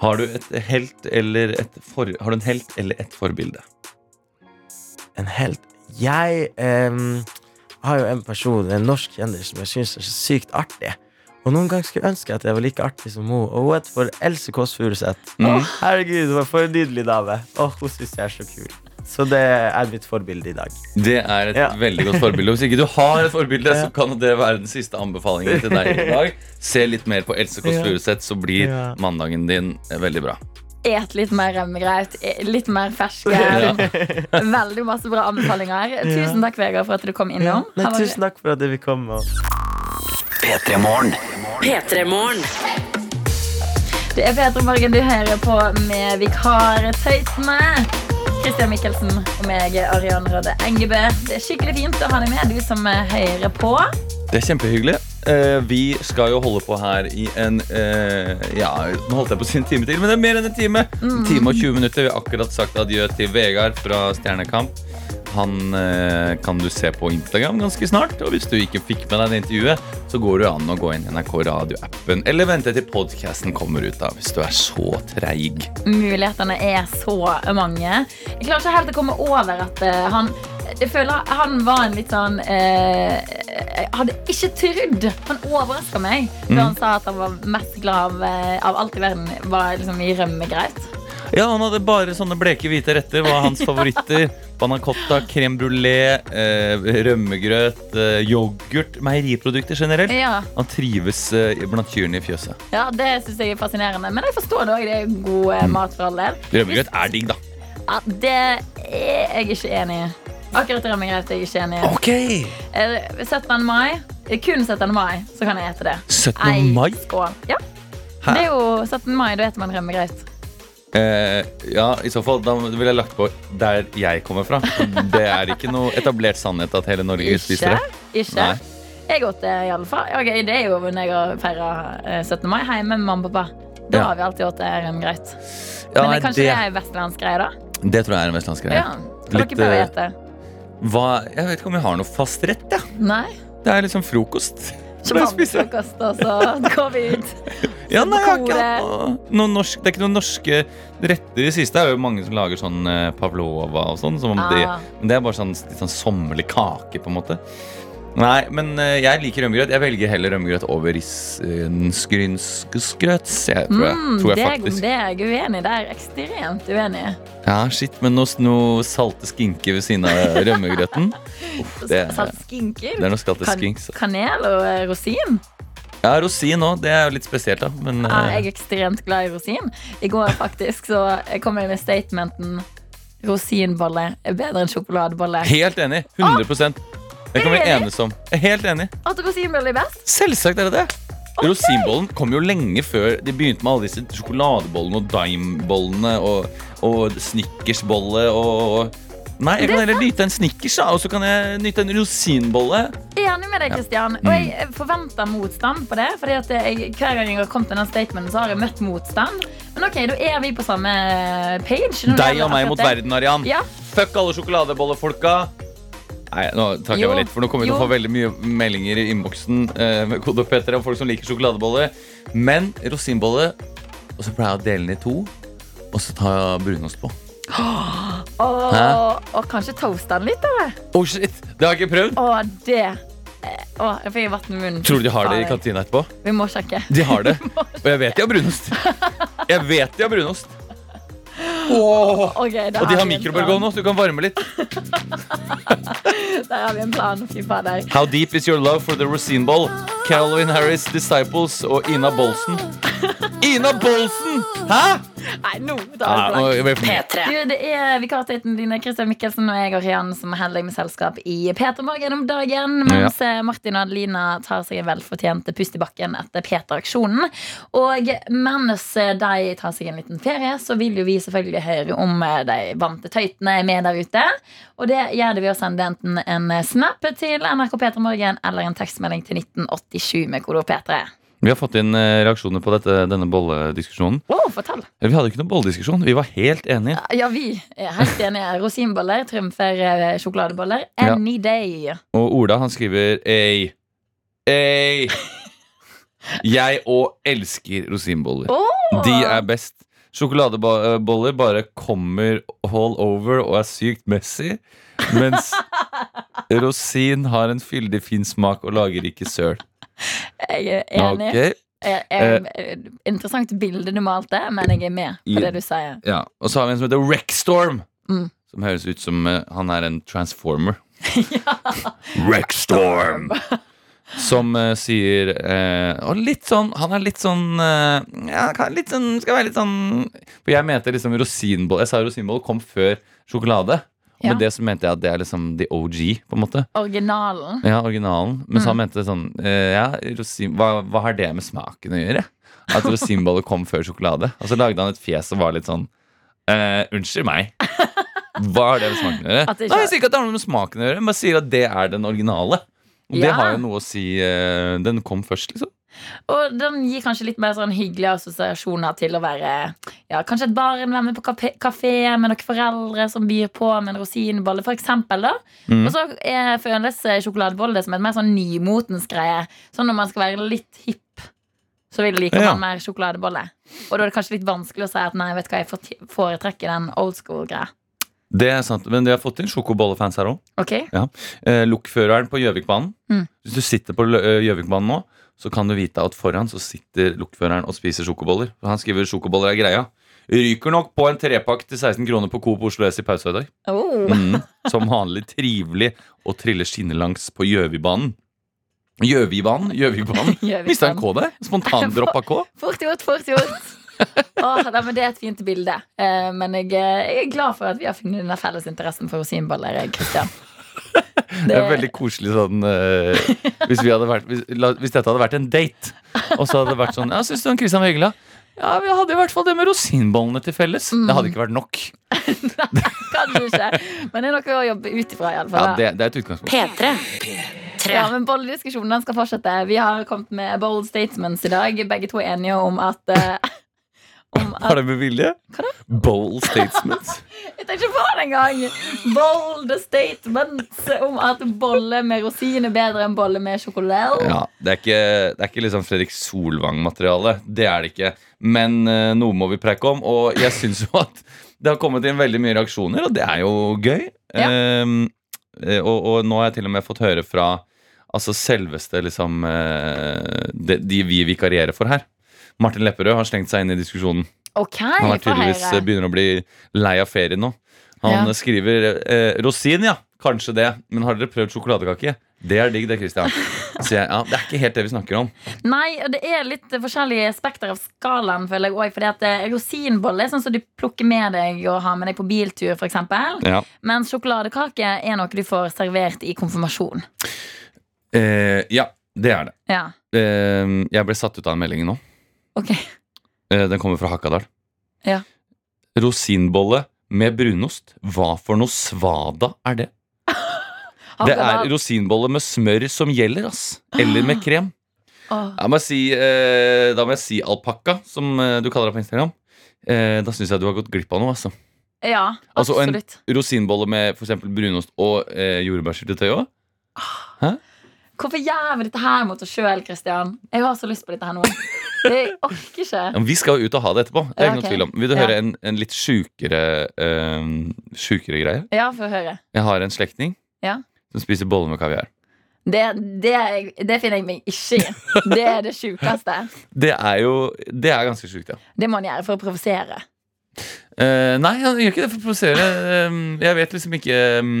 Har du et helt eller et for, Har du en helt eller et forbilde?
En helt Jeg um, har jo en person, en norsk kjendis, som jeg syns er så sykt artig. Og noen ganger skulle jeg ønske at jeg var like artig som hun. Og hun heter for Else Kåss Furuseth.
Mm.
Herregud, hun var for en nydelig dame. Og hun syns jeg er så kul. Så det er mitt forbilde i dag.
Det er et
Ja.
veldig godt forbilde. Hvis ikke du har et forbilde,
Ja.
så kan det være den siste anbefalingen til deg i (laughs) dag. Se litt mer på Else Kåss. Furuseth, så blir
Ja.
mandagen din eh, veldig bra.
Et litt mer rømmegrøt, e- litt mer ferske. (laughs)
Ja.
Veldig masse bra anbefalinger. Tusen takk, Vegard, for at du kom innom.
Nei, tusen takk for at vi kom. Og
P3 Morgen.
P3 Morgen.
Det er Petra Morgen du hører på med vikartøytene. Christian Mikkelsen og meg, Arian Røde Engebø. Det er skikkelig fint å ha deg med, du som eh, hører på.
Det er kjempehyggelig. Eh, vi skal jo holde på her i en eh, Ja, nå holdt jeg på å si en time til, men det er mer enn en time. En time og 20 minutter. Vi har akkurat sagt adjø til Vegard fra Stjernekamp. Han eh, kan du se på Instagram ganske snart. Og hvis du ikke fikk med deg det intervjuet, så går det an å gå inn i NRK Radio-appen. Eller vente til podkasten kommer ut, da, hvis du er så treig.
Mulighetene er så mange. Jeg klarer ikke helt å komme over at eh, han jeg føler Han var en litt sånn eh, Jeg hadde ikke trodd Han overraska meg da han sa at han var mest glad av, eh, av alt i verden. Var liksom i rømmegreit.
Ja, han hadde bare sånne bleke hvite retter. Var hans favoritter. (laughs) Banacotta, crème brulé, eh, rømmegrøt, eh, yoghurt, meieriprodukter generelt.
Ja,
Han trives eh, blant kyrne i fjøset.
ja Det syns jeg er fascinerende. Men jeg forstår det òg. Det er god eh, mat for all del.
Rømmegrøt er digg, da.
Ja, det er jeg ikke enig i. Akkurat rømmegreit er jeg ikke enig i.
Ok
Eh, 17. mai, eh, kun 17. mai, så kan jeg ete det.
17.
Ei,
mai?
Skål. Ja.
Hæ?
Det er jo 17. mai, da spiser man rømmegrøt.
Eh, ja, i så fall da ville jeg lagt på der jeg kommer fra. Det er ikke noe etablert sannhet at hele Norge spiser det.
Ikke?
Nei.
Jeg åt det i alle fall. Ok, det er jo når jeg har feira 17. mai hjemme med mamma og pappa. Da
Ja.
har vi alltid åt det rømmegrøt.
Ja,
Men det, kanskje det er vestlandsk greie, da?
det tror jeg er en vestlandsk greie.
Ja.
Litt, Hva, jeg vet ikke om vi har noe fast rett. Ja.
Nei?
Det er liksom frokost.
Så altså. Gå ut. (laughs)
Ja, nei, jeg har ikke hatt noe, noe norsk, Det er ikke noen norske retter i det siste. Det er jo mange som lager sånn eh, pavlova og sånn. Det,
Ah.
men det er bare sånn, litt sånn sommerlig kake, på en måte. Nei, men eh, jeg liker rømmegrøt. Jeg velger heller rømmegrøt over risgrynskeskrøt. Jeg tror jeg,
Mm,
tror
det, er,
faktisk.
det er jeg uenig i. Det er jeg ekstremt uenig i.
Ja, shit, men noe, noe salte skinke ved siden av rømmegrøten. (laughs) Uff, det,
Salt skinker.
det er noe skalte
Kan,
skinks.
kanel og eh, rosin.
Ja, rosin òg. Det er jo litt spesielt, da. Men
Ja,
eh,
jeg er ekstremt glad i rosin. I går faktisk så kom jeg med statementen rosinbolle er bedre enn sjokoladebolle.
helt enig. 100 Det kan vi enes om. Jeg er Helt enig.
At rosinbolle er best?
Selvsagt er det det. Rosinbollen kom jo lenge før de begynte med alle disse sjokoladebollene og dimebollene og, og snickersbolle og Nei, jeg kan heller nyte en snickers, og så kan jeg nyte en rosinbolle.
Enig med deg, Kristian. Og jeg forventer motstand på det. Fordi at jeg, Hver gang jeg har kommet til den statementen, så har jeg møtt motstand. Men ok, da er vi på samme page.
Deg og meg mot
det.
verden, Arian.
Ja.
Fuck alle sjokoladebollefolka. Nei, nå trakk jeg meg litt, for nå kommer vi til å få veldig mye meldinger i innboksen eh, med kode P3 om folk som liker sjokoladebolle. Men rosinbolle, og så pleier jeg å dele den i to, og så tar jeg brunost på. Oh,
og kanskje toaste den litt, eller?
Oh shit, Det har jeg ikke prøvd.
Oh, det eh, Å, jeg fikk vann i munnen.
Tror du de har det i kantina etterpå?
Vi må sjekke.
De har det. (laughs) Og jeg vet de har brunost. Jeg vet de har brunost. (laughs) Åh.
Okay,
Og de har mikrobølgeovn nå, så du kan varme litt. (laughs)
Der har vi en plan. Fy fader.
How deep is your love for the Rosine Ball? Calvin Harris Disciples og Ina Bolsen. Ina Bolsen! Hæ?
Nei, nå
Ja,
tar vi blank.
er vi for mye.
P3.
Du, det er vikartøytene dine Christian Mikkelsen og jeg og Rian som holder deg med selskap i Peter Morgen om dagen. Mens ja. Martin og Adelina tar seg en velfortjent pust i bakken etter Peter-aksjonen. Og mens eh, de tar seg en liten ferie, så vil jo vi selvfølgelig høre om eh, de vante tøytene er med der ute. Og det gjør det ved å sende enten en snap til NRK Peter Morgen eller en tekstmelding til 1987 med kodord P3.
Vi har fått inn eh, reaksjoner på dette, denne bollediskusjonen.
Å, fortell!
Vi hadde ikke noen bollediskusjon. Vi var helt enige.
Ja, vi er helt enige. Rosinboller trumfer sjokoladeboller sjokoladeboller
Ja.
any day.
Og Ola han skriver Ei. Ei. (laughs) Jeg òg elsker rosinboller.
Oh.
De er best. Sjokoladeboller bare kommer all over og er sykt messy. Mens (laughs) rosin har en fyldig fin smak og lager ikke søl.
Jeg er enig.
Okay.
Jeg, jeg, interessant bilde du malte, men jeg er med på det du sier.
ja. Og så har vi en som heter Rekstorm
Mm.
Som høres ut som eh, han er en transformer. (laughs) Rexstorm! (laughs) Som uh, sier uh, Og litt sånn Han er litt sånn uh, Ja, litt sånn Skal være litt sånn For jeg mente liksom rosinboll Jeg sa rosinboll kom før sjokolade. Og
Ja.
med det så mente jeg at det er liksom the OG, på en måte.
Originalen.
Ja, originalen. Men så
Mm.
han mente sånn Ja, rosin, hva, hva har det med smaken å gjøre? At rosinboller kom før sjokolade. Og så lagde han et fjes som var litt sånn Unnskyld meg. (laughs) Hva har det med smaken å gjøre?
Ikke-
Nei, jeg sier ikke at det har noe med smaken å gjøre, men jeg sier at det er den originale. Og det
Ja.
har jo noe å si. eh, den kom først, liksom.
Og den gir kanskje litt mer sånn hyggelige assosiasjoner til å være ja, kanskje et barn være med på kafé- med noen foreldre som byr på med en rosinbolle, for eksempel. Da.
Mm.
Og så er, føles eh, sjokoladebolle som et mer sånn nymotens greie. Sånn når man skal være litt hipp, så vil like
Ja.
man mer sjokoladebolle. Og da er det kanskje litt vanskelig å si at nei, vet du hva, jeg foretrekker den old school-greia.
Det er sant, Men vi har fått inn sjokobollefans her òg.
Ok?
Eh, Lokføreren på Gjøvikbanen.
Mm.
Hvis du sitter på eh, Gjøvikbanen nå, så kan du vite at foran så sitter lokføreren og spiser sjokoboller. Han skriver sjokoboller er greia. Ryker nok på en trepakk til 16 kroner på Coop Oslo S i pausa i dag.
Oh.
Mm. Som vanlig trivelig å trille skinnelangs på Gjøvibanen. Gjøvibanen? Gjøvikbanen. (laughs) Mista en K der? Spontandroppa (laughs) K?
Fort gjort, fort gjort. Åh, da, men Det er et fint bilde. Eh, men jeg, jeg er glad for at vi har funnet den felles interessen for rosinboller. Kristian det...
Det er veldig koselig sånn uh, hvis, vi hadde vært, hvis, la, hvis dette hadde vært en date, og så hadde det vært sånn Ja, syns du han Kristian var hyggelig? da?» Ja, vi hadde i hvert fall det med rosinbollene til felles.
Mm.
Det hadde ikke vært nok. (laughs)
Kanskje ikke. Men det er noe å jobbe ut ifra. i alle
Ja, det, det er et utgangspunkt.
P3. Tre.
Ja, men Bollediskusjonen skal fortsette. Vi har kommet med bold statements i dag. Begge to er enige om at, eh, om at Var
det med vilje?
Hva da?
Bold statements. (laughs)
Jeg tenkte ikke på det engang! Bold statements om at bolle med rosin er bedre enn bolle med sjokolade.
Ja, det er ikke, det er ikke liksom Fredrik Solvang-materiale. Det er det ikke. Men uh, noe må vi preike om. Og jeg syns jo at det har kommet inn veldig mye reaksjoner, og det er jo gøy.
Ja.
Eh, og, og nå har jeg til og med fått høre fra altså selveste liksom eh, de, de vi vikarierer for her. Martin Lepperød har slengt seg inn i diskusjonen.
Okay,
Han er tydeligvis eh, begynner å bli lei av ferien nå. Han
Ja.
skriver eh, rosin, ja. Kanskje det. Men har dere prøvd sjokoladekake? Det er digg, det, Christian. Så jeg, ja, det er ikke helt det vi snakker om.
Nei, og det er litt forskjellige spekter av skalaen, føler jeg òg. Fordi at eh, rosinbolle er sånn som du plukker med deg og har med deg på biltur, f.eks.
Ja.
Mens sjokoladekake er noe du får servert i konfirmasjon.
Eh, ja, det er det.
Ja,
Eh, jeg ble satt ut av en melding nå.
Ok
Eh, den kommer fra Hakadal.
Ja.
Rosinbolle med brunost. Hva for noe svada er det? (laughs) Det er rosinbolle med smør som gjelder, ass. Eller med krem. (gasps) Jeg må si, eh, da må jeg si alpakka, som eh, du kaller det på Instagram. Eh, da syns jeg du har gått glipp av noe. altså
Ja,
Altså, en-
absolutt.
Rosinbolle med eksempel brunost og eh, jordbærsyltetøy òg.
Hvorfor gjør vi dette her mot oss sjøl, Christian? Jeg har så lyst på dette her nå. Jeg orker ikke.
Ja, vi skal jo ut og ha det etterpå. Det er
Ja, okay.
noen tvil om Vil du
Ja.
høre en, en litt sjukere øh, Sjukere greie?
Ja, få høre.
Jeg har en slektning
Ja.
som spiser boller med kaviar.
Det, det, det finner jeg meg ikke i. Det er det sjukeste. (laughs)
Det er jo Det er ganske sjukt, ja.
Det må han gjøre for å provosere.
Uh, nei, han gjør ikke det for å provosere. Eh, jeg vet liksom ikke um,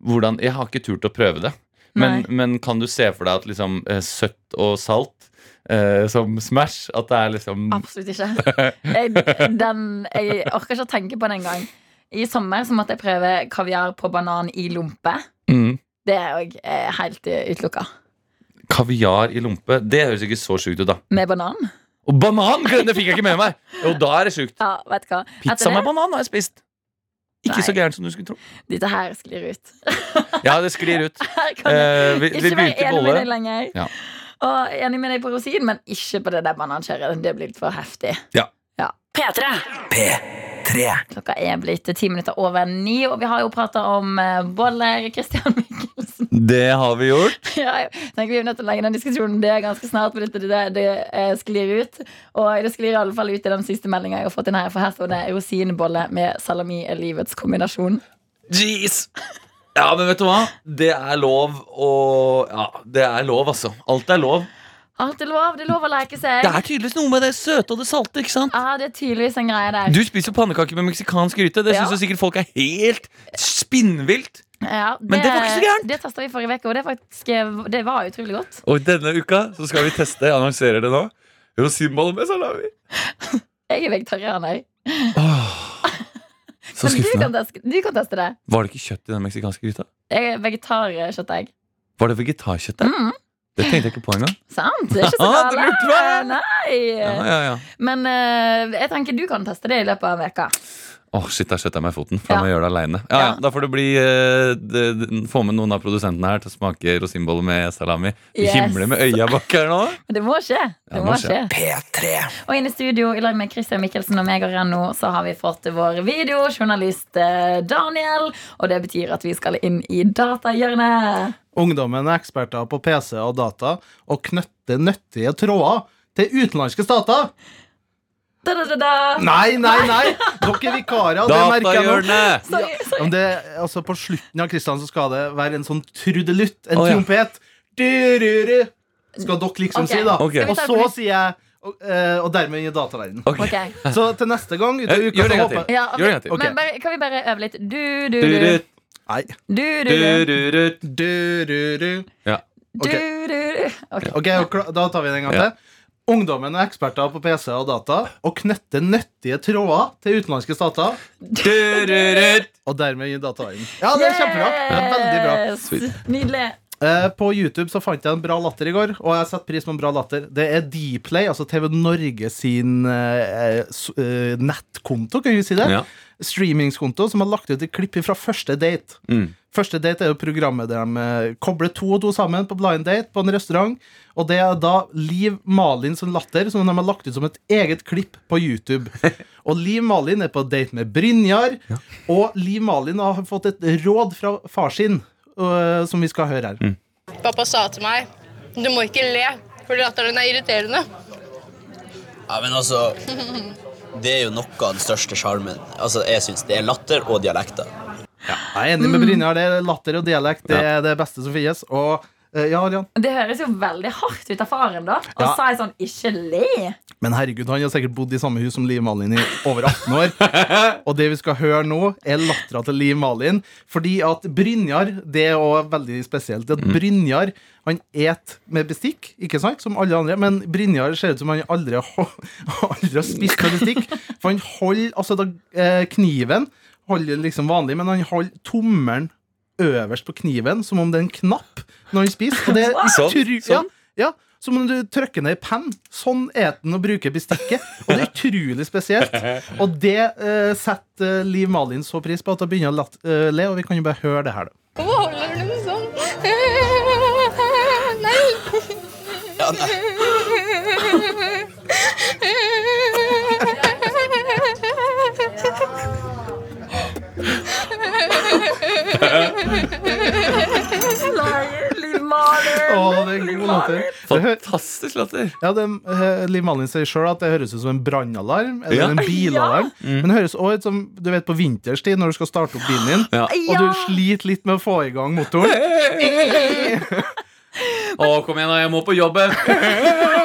hvordan Jeg har ikke turt å prøve det. Men, men kan du se for deg at liksom eh, søtt og salt eh, som Smash At det er liksom
Absolutt ikke. (laughs) Jeg, den, jeg orker ikke å tenke på det engang. I sommer så måtte jeg prøve kaviar på banan i lompe.
mm,
Det er òg helt utelukka.
Kaviar i lompe. Det høres ikke så sjukt ut, da.
Med banan?
Og banan! Det fikk jeg ikke med meg! Jo, da er det sjukt.
Ja.
Pizza med banan har jeg spist. Ikke
Nei.
så gærent som du skulle tro.
Dette her sklir ut. (laughs)
Ja, det sklir ut. (laughs)
Uh,
Eh, vi, vi
ikke
begynte
enig med deg lenger.
Ja.
Og enig med deg på rosin, men ikke på det der bananskjæret. Det blir litt for heftig. Ja.
P3.
P3.
Klokka er blitt ti minutter over ni, og vi har jo prata om eh, boller. Christian Mikkelsen. (laughs)
Det har vi gjort. (laughs)
Ja, jeg tenker Vi er nødt til å legge den diskusjonen Det er ganske snart, for dette, det, det eh, sklir ut. Og det sklir i alle fall ut i den siste meldinga jeg har fått inn her. For her står det rosinbolle med salami er livets kombinasjon.
Jeez. Ja, men vet du hva? Det er lov å Ja, det er lov, altså. Alt er lov.
Alt er lov. Det er lov å leke seg.
Det er tydeligvis noe med det søte og det salte, ikke sant?
Ja, det er tydeligvis en greie der.
Du spiser pannekaker med meksikansk gryte. Det
Ja.
syns sikkert folk er helt spinnvilt.
Ja,
Men det var ikke så gærent.
Det testa vi forrige uke, og det, faktisk, det var utrolig godt.
Og denne uka så skal vi teste, jeg annonserer det nå, rosinboller med salami. (laughs)
Jeg er vegetarianer. (laughs)
Så
du kan,
skuffende.
teste, du kan teste det.
Var det ikke kjøtt i den meksikanske gryta?
Jeg vegetarkjøttegg.
Var det vegetarkjøtt der?
Mm,
Det tenkte jeg ikke på engang.
sant? Det er ikke så (laughs)
Ah, du
galt.
meg.
Nei.
Ja, ja, ja.
Men eh, jeg tenker du kan teste det i løpet av en uke.
Åh, shit, der setter jeg meg i foten. For
Ja.
må gjøre det alene. Ja, ja,
Ja.
da får det bli eh, det, det, Få med noen av produsentene her til å smake rosinboller med salami. Du
Yes.
himler med øya bak her nå.
Men det må skje. Det
Ja,
må
må skje.
skje.
P3.
Og inne i studio i lag med Christian Mikkelsen og meg og Renno så har vi fått vår videojournalist eh, Daniel. Og det betyr at vi skal inn i datahjørnet.
Ungdommen er eksperter på PC og data og knytter nyttige tråder til utenlandske stater.
Da, da, da, da.
Nei, nei, nei! Dere er vikarer. Det merker jeg nå.
Datahjørnet!
Sorry, sorry.
Om det, altså På slutten av Kristian så skal det være en sånn trudelutt, en
oh, ja.
trompet. Du-ru-ru. Skal dere liksom
okay.
si, da.
Okay.
Og så sier jeg Og, eh, og dermed i dataverden
Okay.
Ok.
Så til neste gang ut av uka
Gjør det en gang til.
Ja,
Gjør det en gang til.
Ok.
Men bare, kan vi bare øve litt? Du, du,
Du,
du.
du,
Nei.
Du, du,
du,
du.
du, du.
Du-ru-ru.
Ja.
Du, du, du. Ok.
Da tar vi det en gang
Ja.
til. Ungdommen er eksperter på PC og data og knytter nyttige tråder til utenlandske stater.
Du, du, du.
Og dermed gir data inn. Ja, det er kjempebra. Veldig bra.
Yes. Nydelig.
Eh, på YouTube så fant jeg en bra latter i går, og jeg setter pris på en bra latter. Det er Dplay, altså TV Norge sin eh, s- eh, nettkonto, kan vi si det?
Ja.
Streamingskonto, som har lagt ut et klipp fra Første date.
Mm.
Første date er jo programmet der de eh, kobler to og to sammen på blind date på en restaurant. Og det er da Liv Malin som latter, som de har lagt ut som et eget klipp på YouTube. (laughs) Og Liv Malin er på date med Brynjar, og Liv Malin har fått et råd fra far sin, øh, som vi skal høre her.
Pappa sa til meg du må ikke le, for latteren er irriterende.
Ja, men altså (laughs) Det er jo noe av den største sjarmen. Altså, jeg syns det er latter og dialekter.
Jeg er enig med Brynjar. Det er latter og dialekt. Det er det beste som finnes. Og eh, ja, Arian.
Det høres jo veldig hardt ut av faren, da. Og
Ja.
jeg sånn ikke le.
Men herregud, han har sikkert bodd i samme hus som Liv Malin i over 18 år. (laughs) og det vi skal høre nå, er lattera til Liv Malin. Fordi at Brynjar, det er også veldig spesielt. At Brynjar han et med bestikk, ikke sant, som alle andre. Men Brynjar ser ut som han aldri har, (laughs) aldri har spist med bestikk. For han holder altså da, eh, kniven holder liksom vanlig, men han holder tommelen øverst på kniven, som om det er en knapp når han spiser. Og det er (laughs)
Sånn?
utru- ja,
Sånn?
ja, som om du trykker ned i penn. Sånn er den og bruker bestikket. Og det er utrolig spesielt. Og det uh, setter eh, Liv Malin så pris på at hun begynner å eh, le, og vi kan jo bare høre det her, da.
Hvorfor holder du den sånn? Nei.
Ja, nei.
Liv Malin.
Å, det er god latter.
Fantastisk latter.
Ja, det, eh, Liv Malin sier sjøl at det høres ut som en brannalarm eller
Ja.
en bilalarm. Men det høres også ut som du vet på vinterstid når du skal starte opp bilen din,
Ja.
og du sliter litt med å få i gang motoren. (laughs) (laughs)
Å, kom igjen, da, jeg må på jobben! (laughs)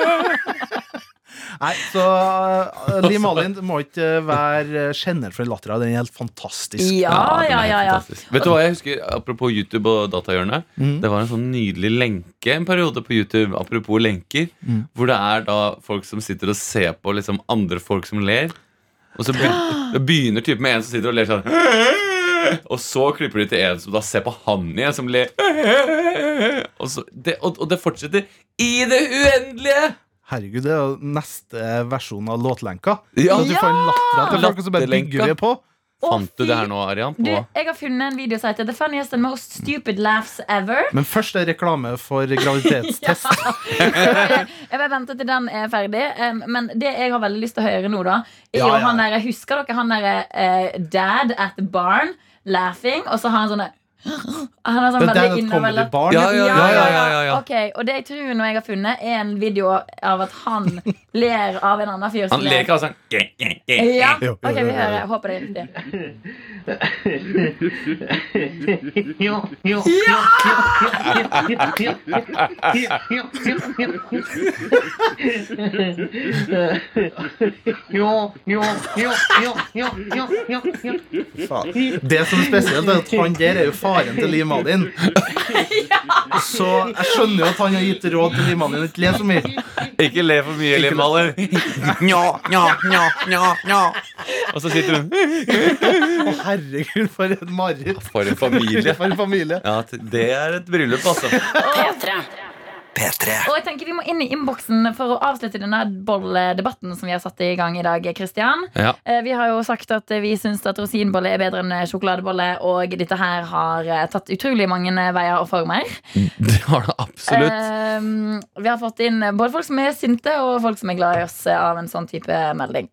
Nei, så uh, Liv (laughs) Malin må ikke være kjenner for lattera. Den er helt fantastisk.
Ja,
den
ja, ja, ja.
fantastisk. Vet du hva jeg husker, apropos YouTube og datahjørnet?
Mm.
Det var en sånn nydelig lenke en periode på YouTube, apropos lenker,
mm.
hvor det er da folk som sitter og ser på liksom andre folk som ler. Og så begynner, (gasps) begynner typ med en som sitter og ler sånn (laughs) Og så klipper de til en som da ser på han igjen, som ler. (laughs) Og, så, det, og, og det fortsetter i det uendelige!
Herregud, det er jo neste versjon av låtlenka.
Ja.
At du får en latter Det folk, og så bare bygger vi på.
Å,
Fant du det her nå, Arian?
Du,
På
jeg har funnet en video som heter The funniest and most stupid laughs ever.
Men først er reklame for graviditetstest. (laughs)
Jeg vil vente til den er ferdig. Um, men det jeg har veldig lyst til å høre nå, da, er
Ja, ja.
han der, Husker dere han derre uh, dad at the barn laughing? Og så har han sånne Han har sånn
Det
veldig
et
innover
barn.
Ja, ja, ja, ja, ja, ja, ja.
Ok, Og det jeg tror nå jeg har funnet, er en video av at han ler av en annen fyr
Han leker sånn
Ja,
Jo, jo,
ok,
jo,
vi
jo,
hører.
jo.
Jeg håper det er riktig.
Ja! Det som er spesielt, er at han der er jo faren til Liv Malin. (laughs) Så jeg skjønner jo at han har gitt råd til Liv Malin. Ikke le så mye.
Ikke le for mye, Liv Malin. Nja, nja, nja, nja, nja. Og så sitter hun
Å, herregud, for et mareritt.
For en familie.
For en familie.
Ja, det er et bryllup, altså.
P3.
P3.
Og jeg tenker Vi må inn i innboksen for å avslutte denne bolledebatten som vi har satt i gang i dag. Kristian
Ja.
Eh, Vi har jo sagt at vi syns at rosinbolle er bedre enn sjokoladebolle, og dette her har eh, tatt utrolig mange veier og former. (laughs)
Det har det absolutt.
Eh, vi har fått inn både folk som er sinte, og folk som er glad i oss av en sånn type melding.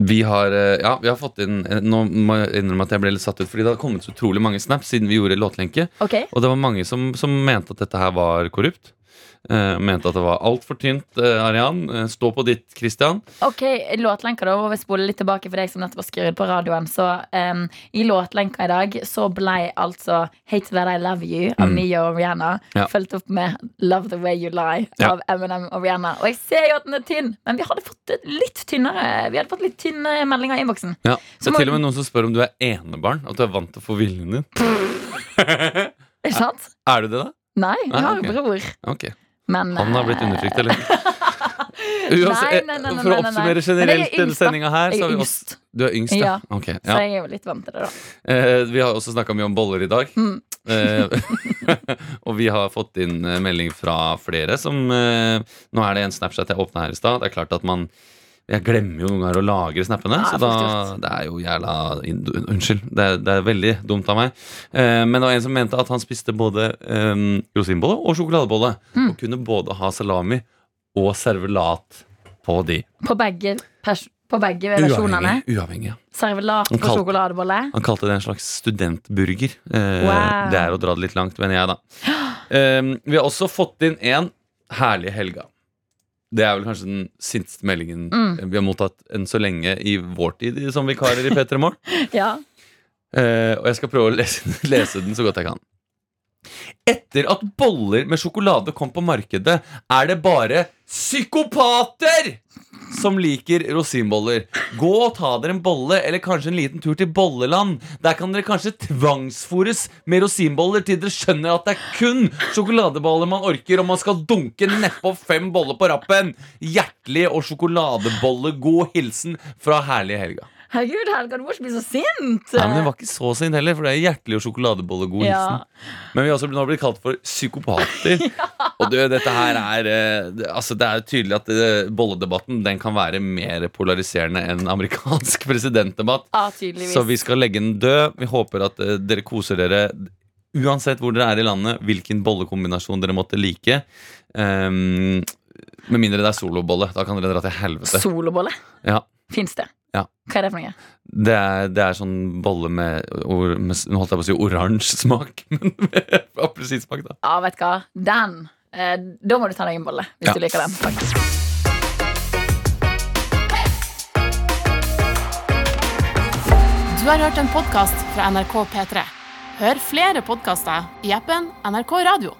Vi har, ja, vi har fått inn Nå må jeg innrømme at jeg ble litt satt ut, fordi det har kommet så utrolig mange snaps siden vi gjorde låtlenke.
Okay.
Og det var mange som, som mente at dette her var korrupt. Eh, mente at det var altfor tynt, eh, Arian. Eh, stå på ditt, Christian.
Ok, låtlenka da, og vi spoler litt tilbake for deg som nettopp har skrudd på radioen. Så um, i låtlenka i dag så ble altså Hate That I Love You av
Mm.
Neo og Rihanna
Ja.
fulgt opp med Love The Way You Lie
Ja.
av Eminem og Rihanna. Og jeg ser jo at den er tynn, men vi hadde fått litt tynnere Vi hadde fått litt tynne meldinger i innboksen.
Ja,
Så
det er til og med noen som spør om du er enebarn. At du er vant til å få viljen din. (laughs)
Sant?
Er du det, da?
Nei, jeg
Nei,
har
ok.
bror.
Ok,
Men
Han har blitt
eh,
undertrykt, eller? (laughs) Uansett,
Nei, nei, nei, nei,
for å oppsummere
er
generelt denne sendinga her
Jeg
så
er
har vi
yngst.
Du er yngst, ja?
Ja.
Ok,
Så jeg er jo litt vant til det, da.
Eh, vi har også snakka mye om boller i dag.
Mm.
Eh, (laughs) og vi har fått inn eh, melding fra flere som eh, Nå er det en Snapchat jeg åpna her i stad. Det er klart at man Jeg glemmer jo noen ganger å lagre snappene.
Ja,
så da, det er jo jævla Unnskyld. Det er, det er veldig dumt av meg. Eh, men det var en som mente at han spiste både eh, rosinbolle og sjokoladebolle.
Mm.
Og kunne både ha salami og servelat på de.
På begge, på begge versjonene.
Uavhengig. uavhengig ja.
Servelat på sjokoladebolle.
Han kalte det en slags studentburger. Eh,
Wow.
Det er å dra det litt langt, mener jeg, da. (gasps) Eh, vi har også fått inn en herlig helga. Det er vel kanskje den sinteste meldingen
Mm.
vi har mottatt enn så lenge i vår tid som vikarer i P3 Morgen. (laughs)
Ja.
Eh, og jeg skal prøve å lese, (laughs) lese den så godt jeg kan. Etter at boller med sjokolade kom på markedet, er det bare psykopater som liker rosinboller. Gå og ta dere en bolle, eller kanskje en liten tur til Bolleland. Der kan dere kanskje tvangsfòres med rosinboller til dere skjønner at det er kun sjokoladeboller man orker, og man skal dunke nedpå fem boller på rappen. Hjertelig og sjokoladebolle god hilsen fra herlige helga.
Herregud, Helga, du må ikke bli så sint!
Nei, men Hun var ikke så sint heller, for det er hjertelig og sjokoladebolle god
Ja.
hilsen. Men vi har også nå blitt kalt for psykopater. (laughs) Og du, dette her er eh, Altså Det er jo tydelig at eh, bolledebatten Den kan være mer polariserende enn amerikansk (laughs) presidentdebatt.
Ja, tydeligvis.
Så vi skal legge den død. Vi håper at eh, dere koser dere uansett hvor dere er i landet, hvilken bollekombinasjon dere måtte like. Um, med mindre det er solobolle. Da kan dere dra til helvete.
Solobolle?
Ja.
Fins det?
Ja.
Hva er det for noe?
Det er, det er sånn bolle med, or, med Nå holdt jeg på å si oransje smak, (laughs) men med appelsinsmak, da.
Ja, vet du hva. Den. Eh, da må du ta deg en bolle, hvis
Ja.
du liker den. Takk.
Du har hørt en podkast fra NRK P3. Hør flere podkaster i appen NRK Radio.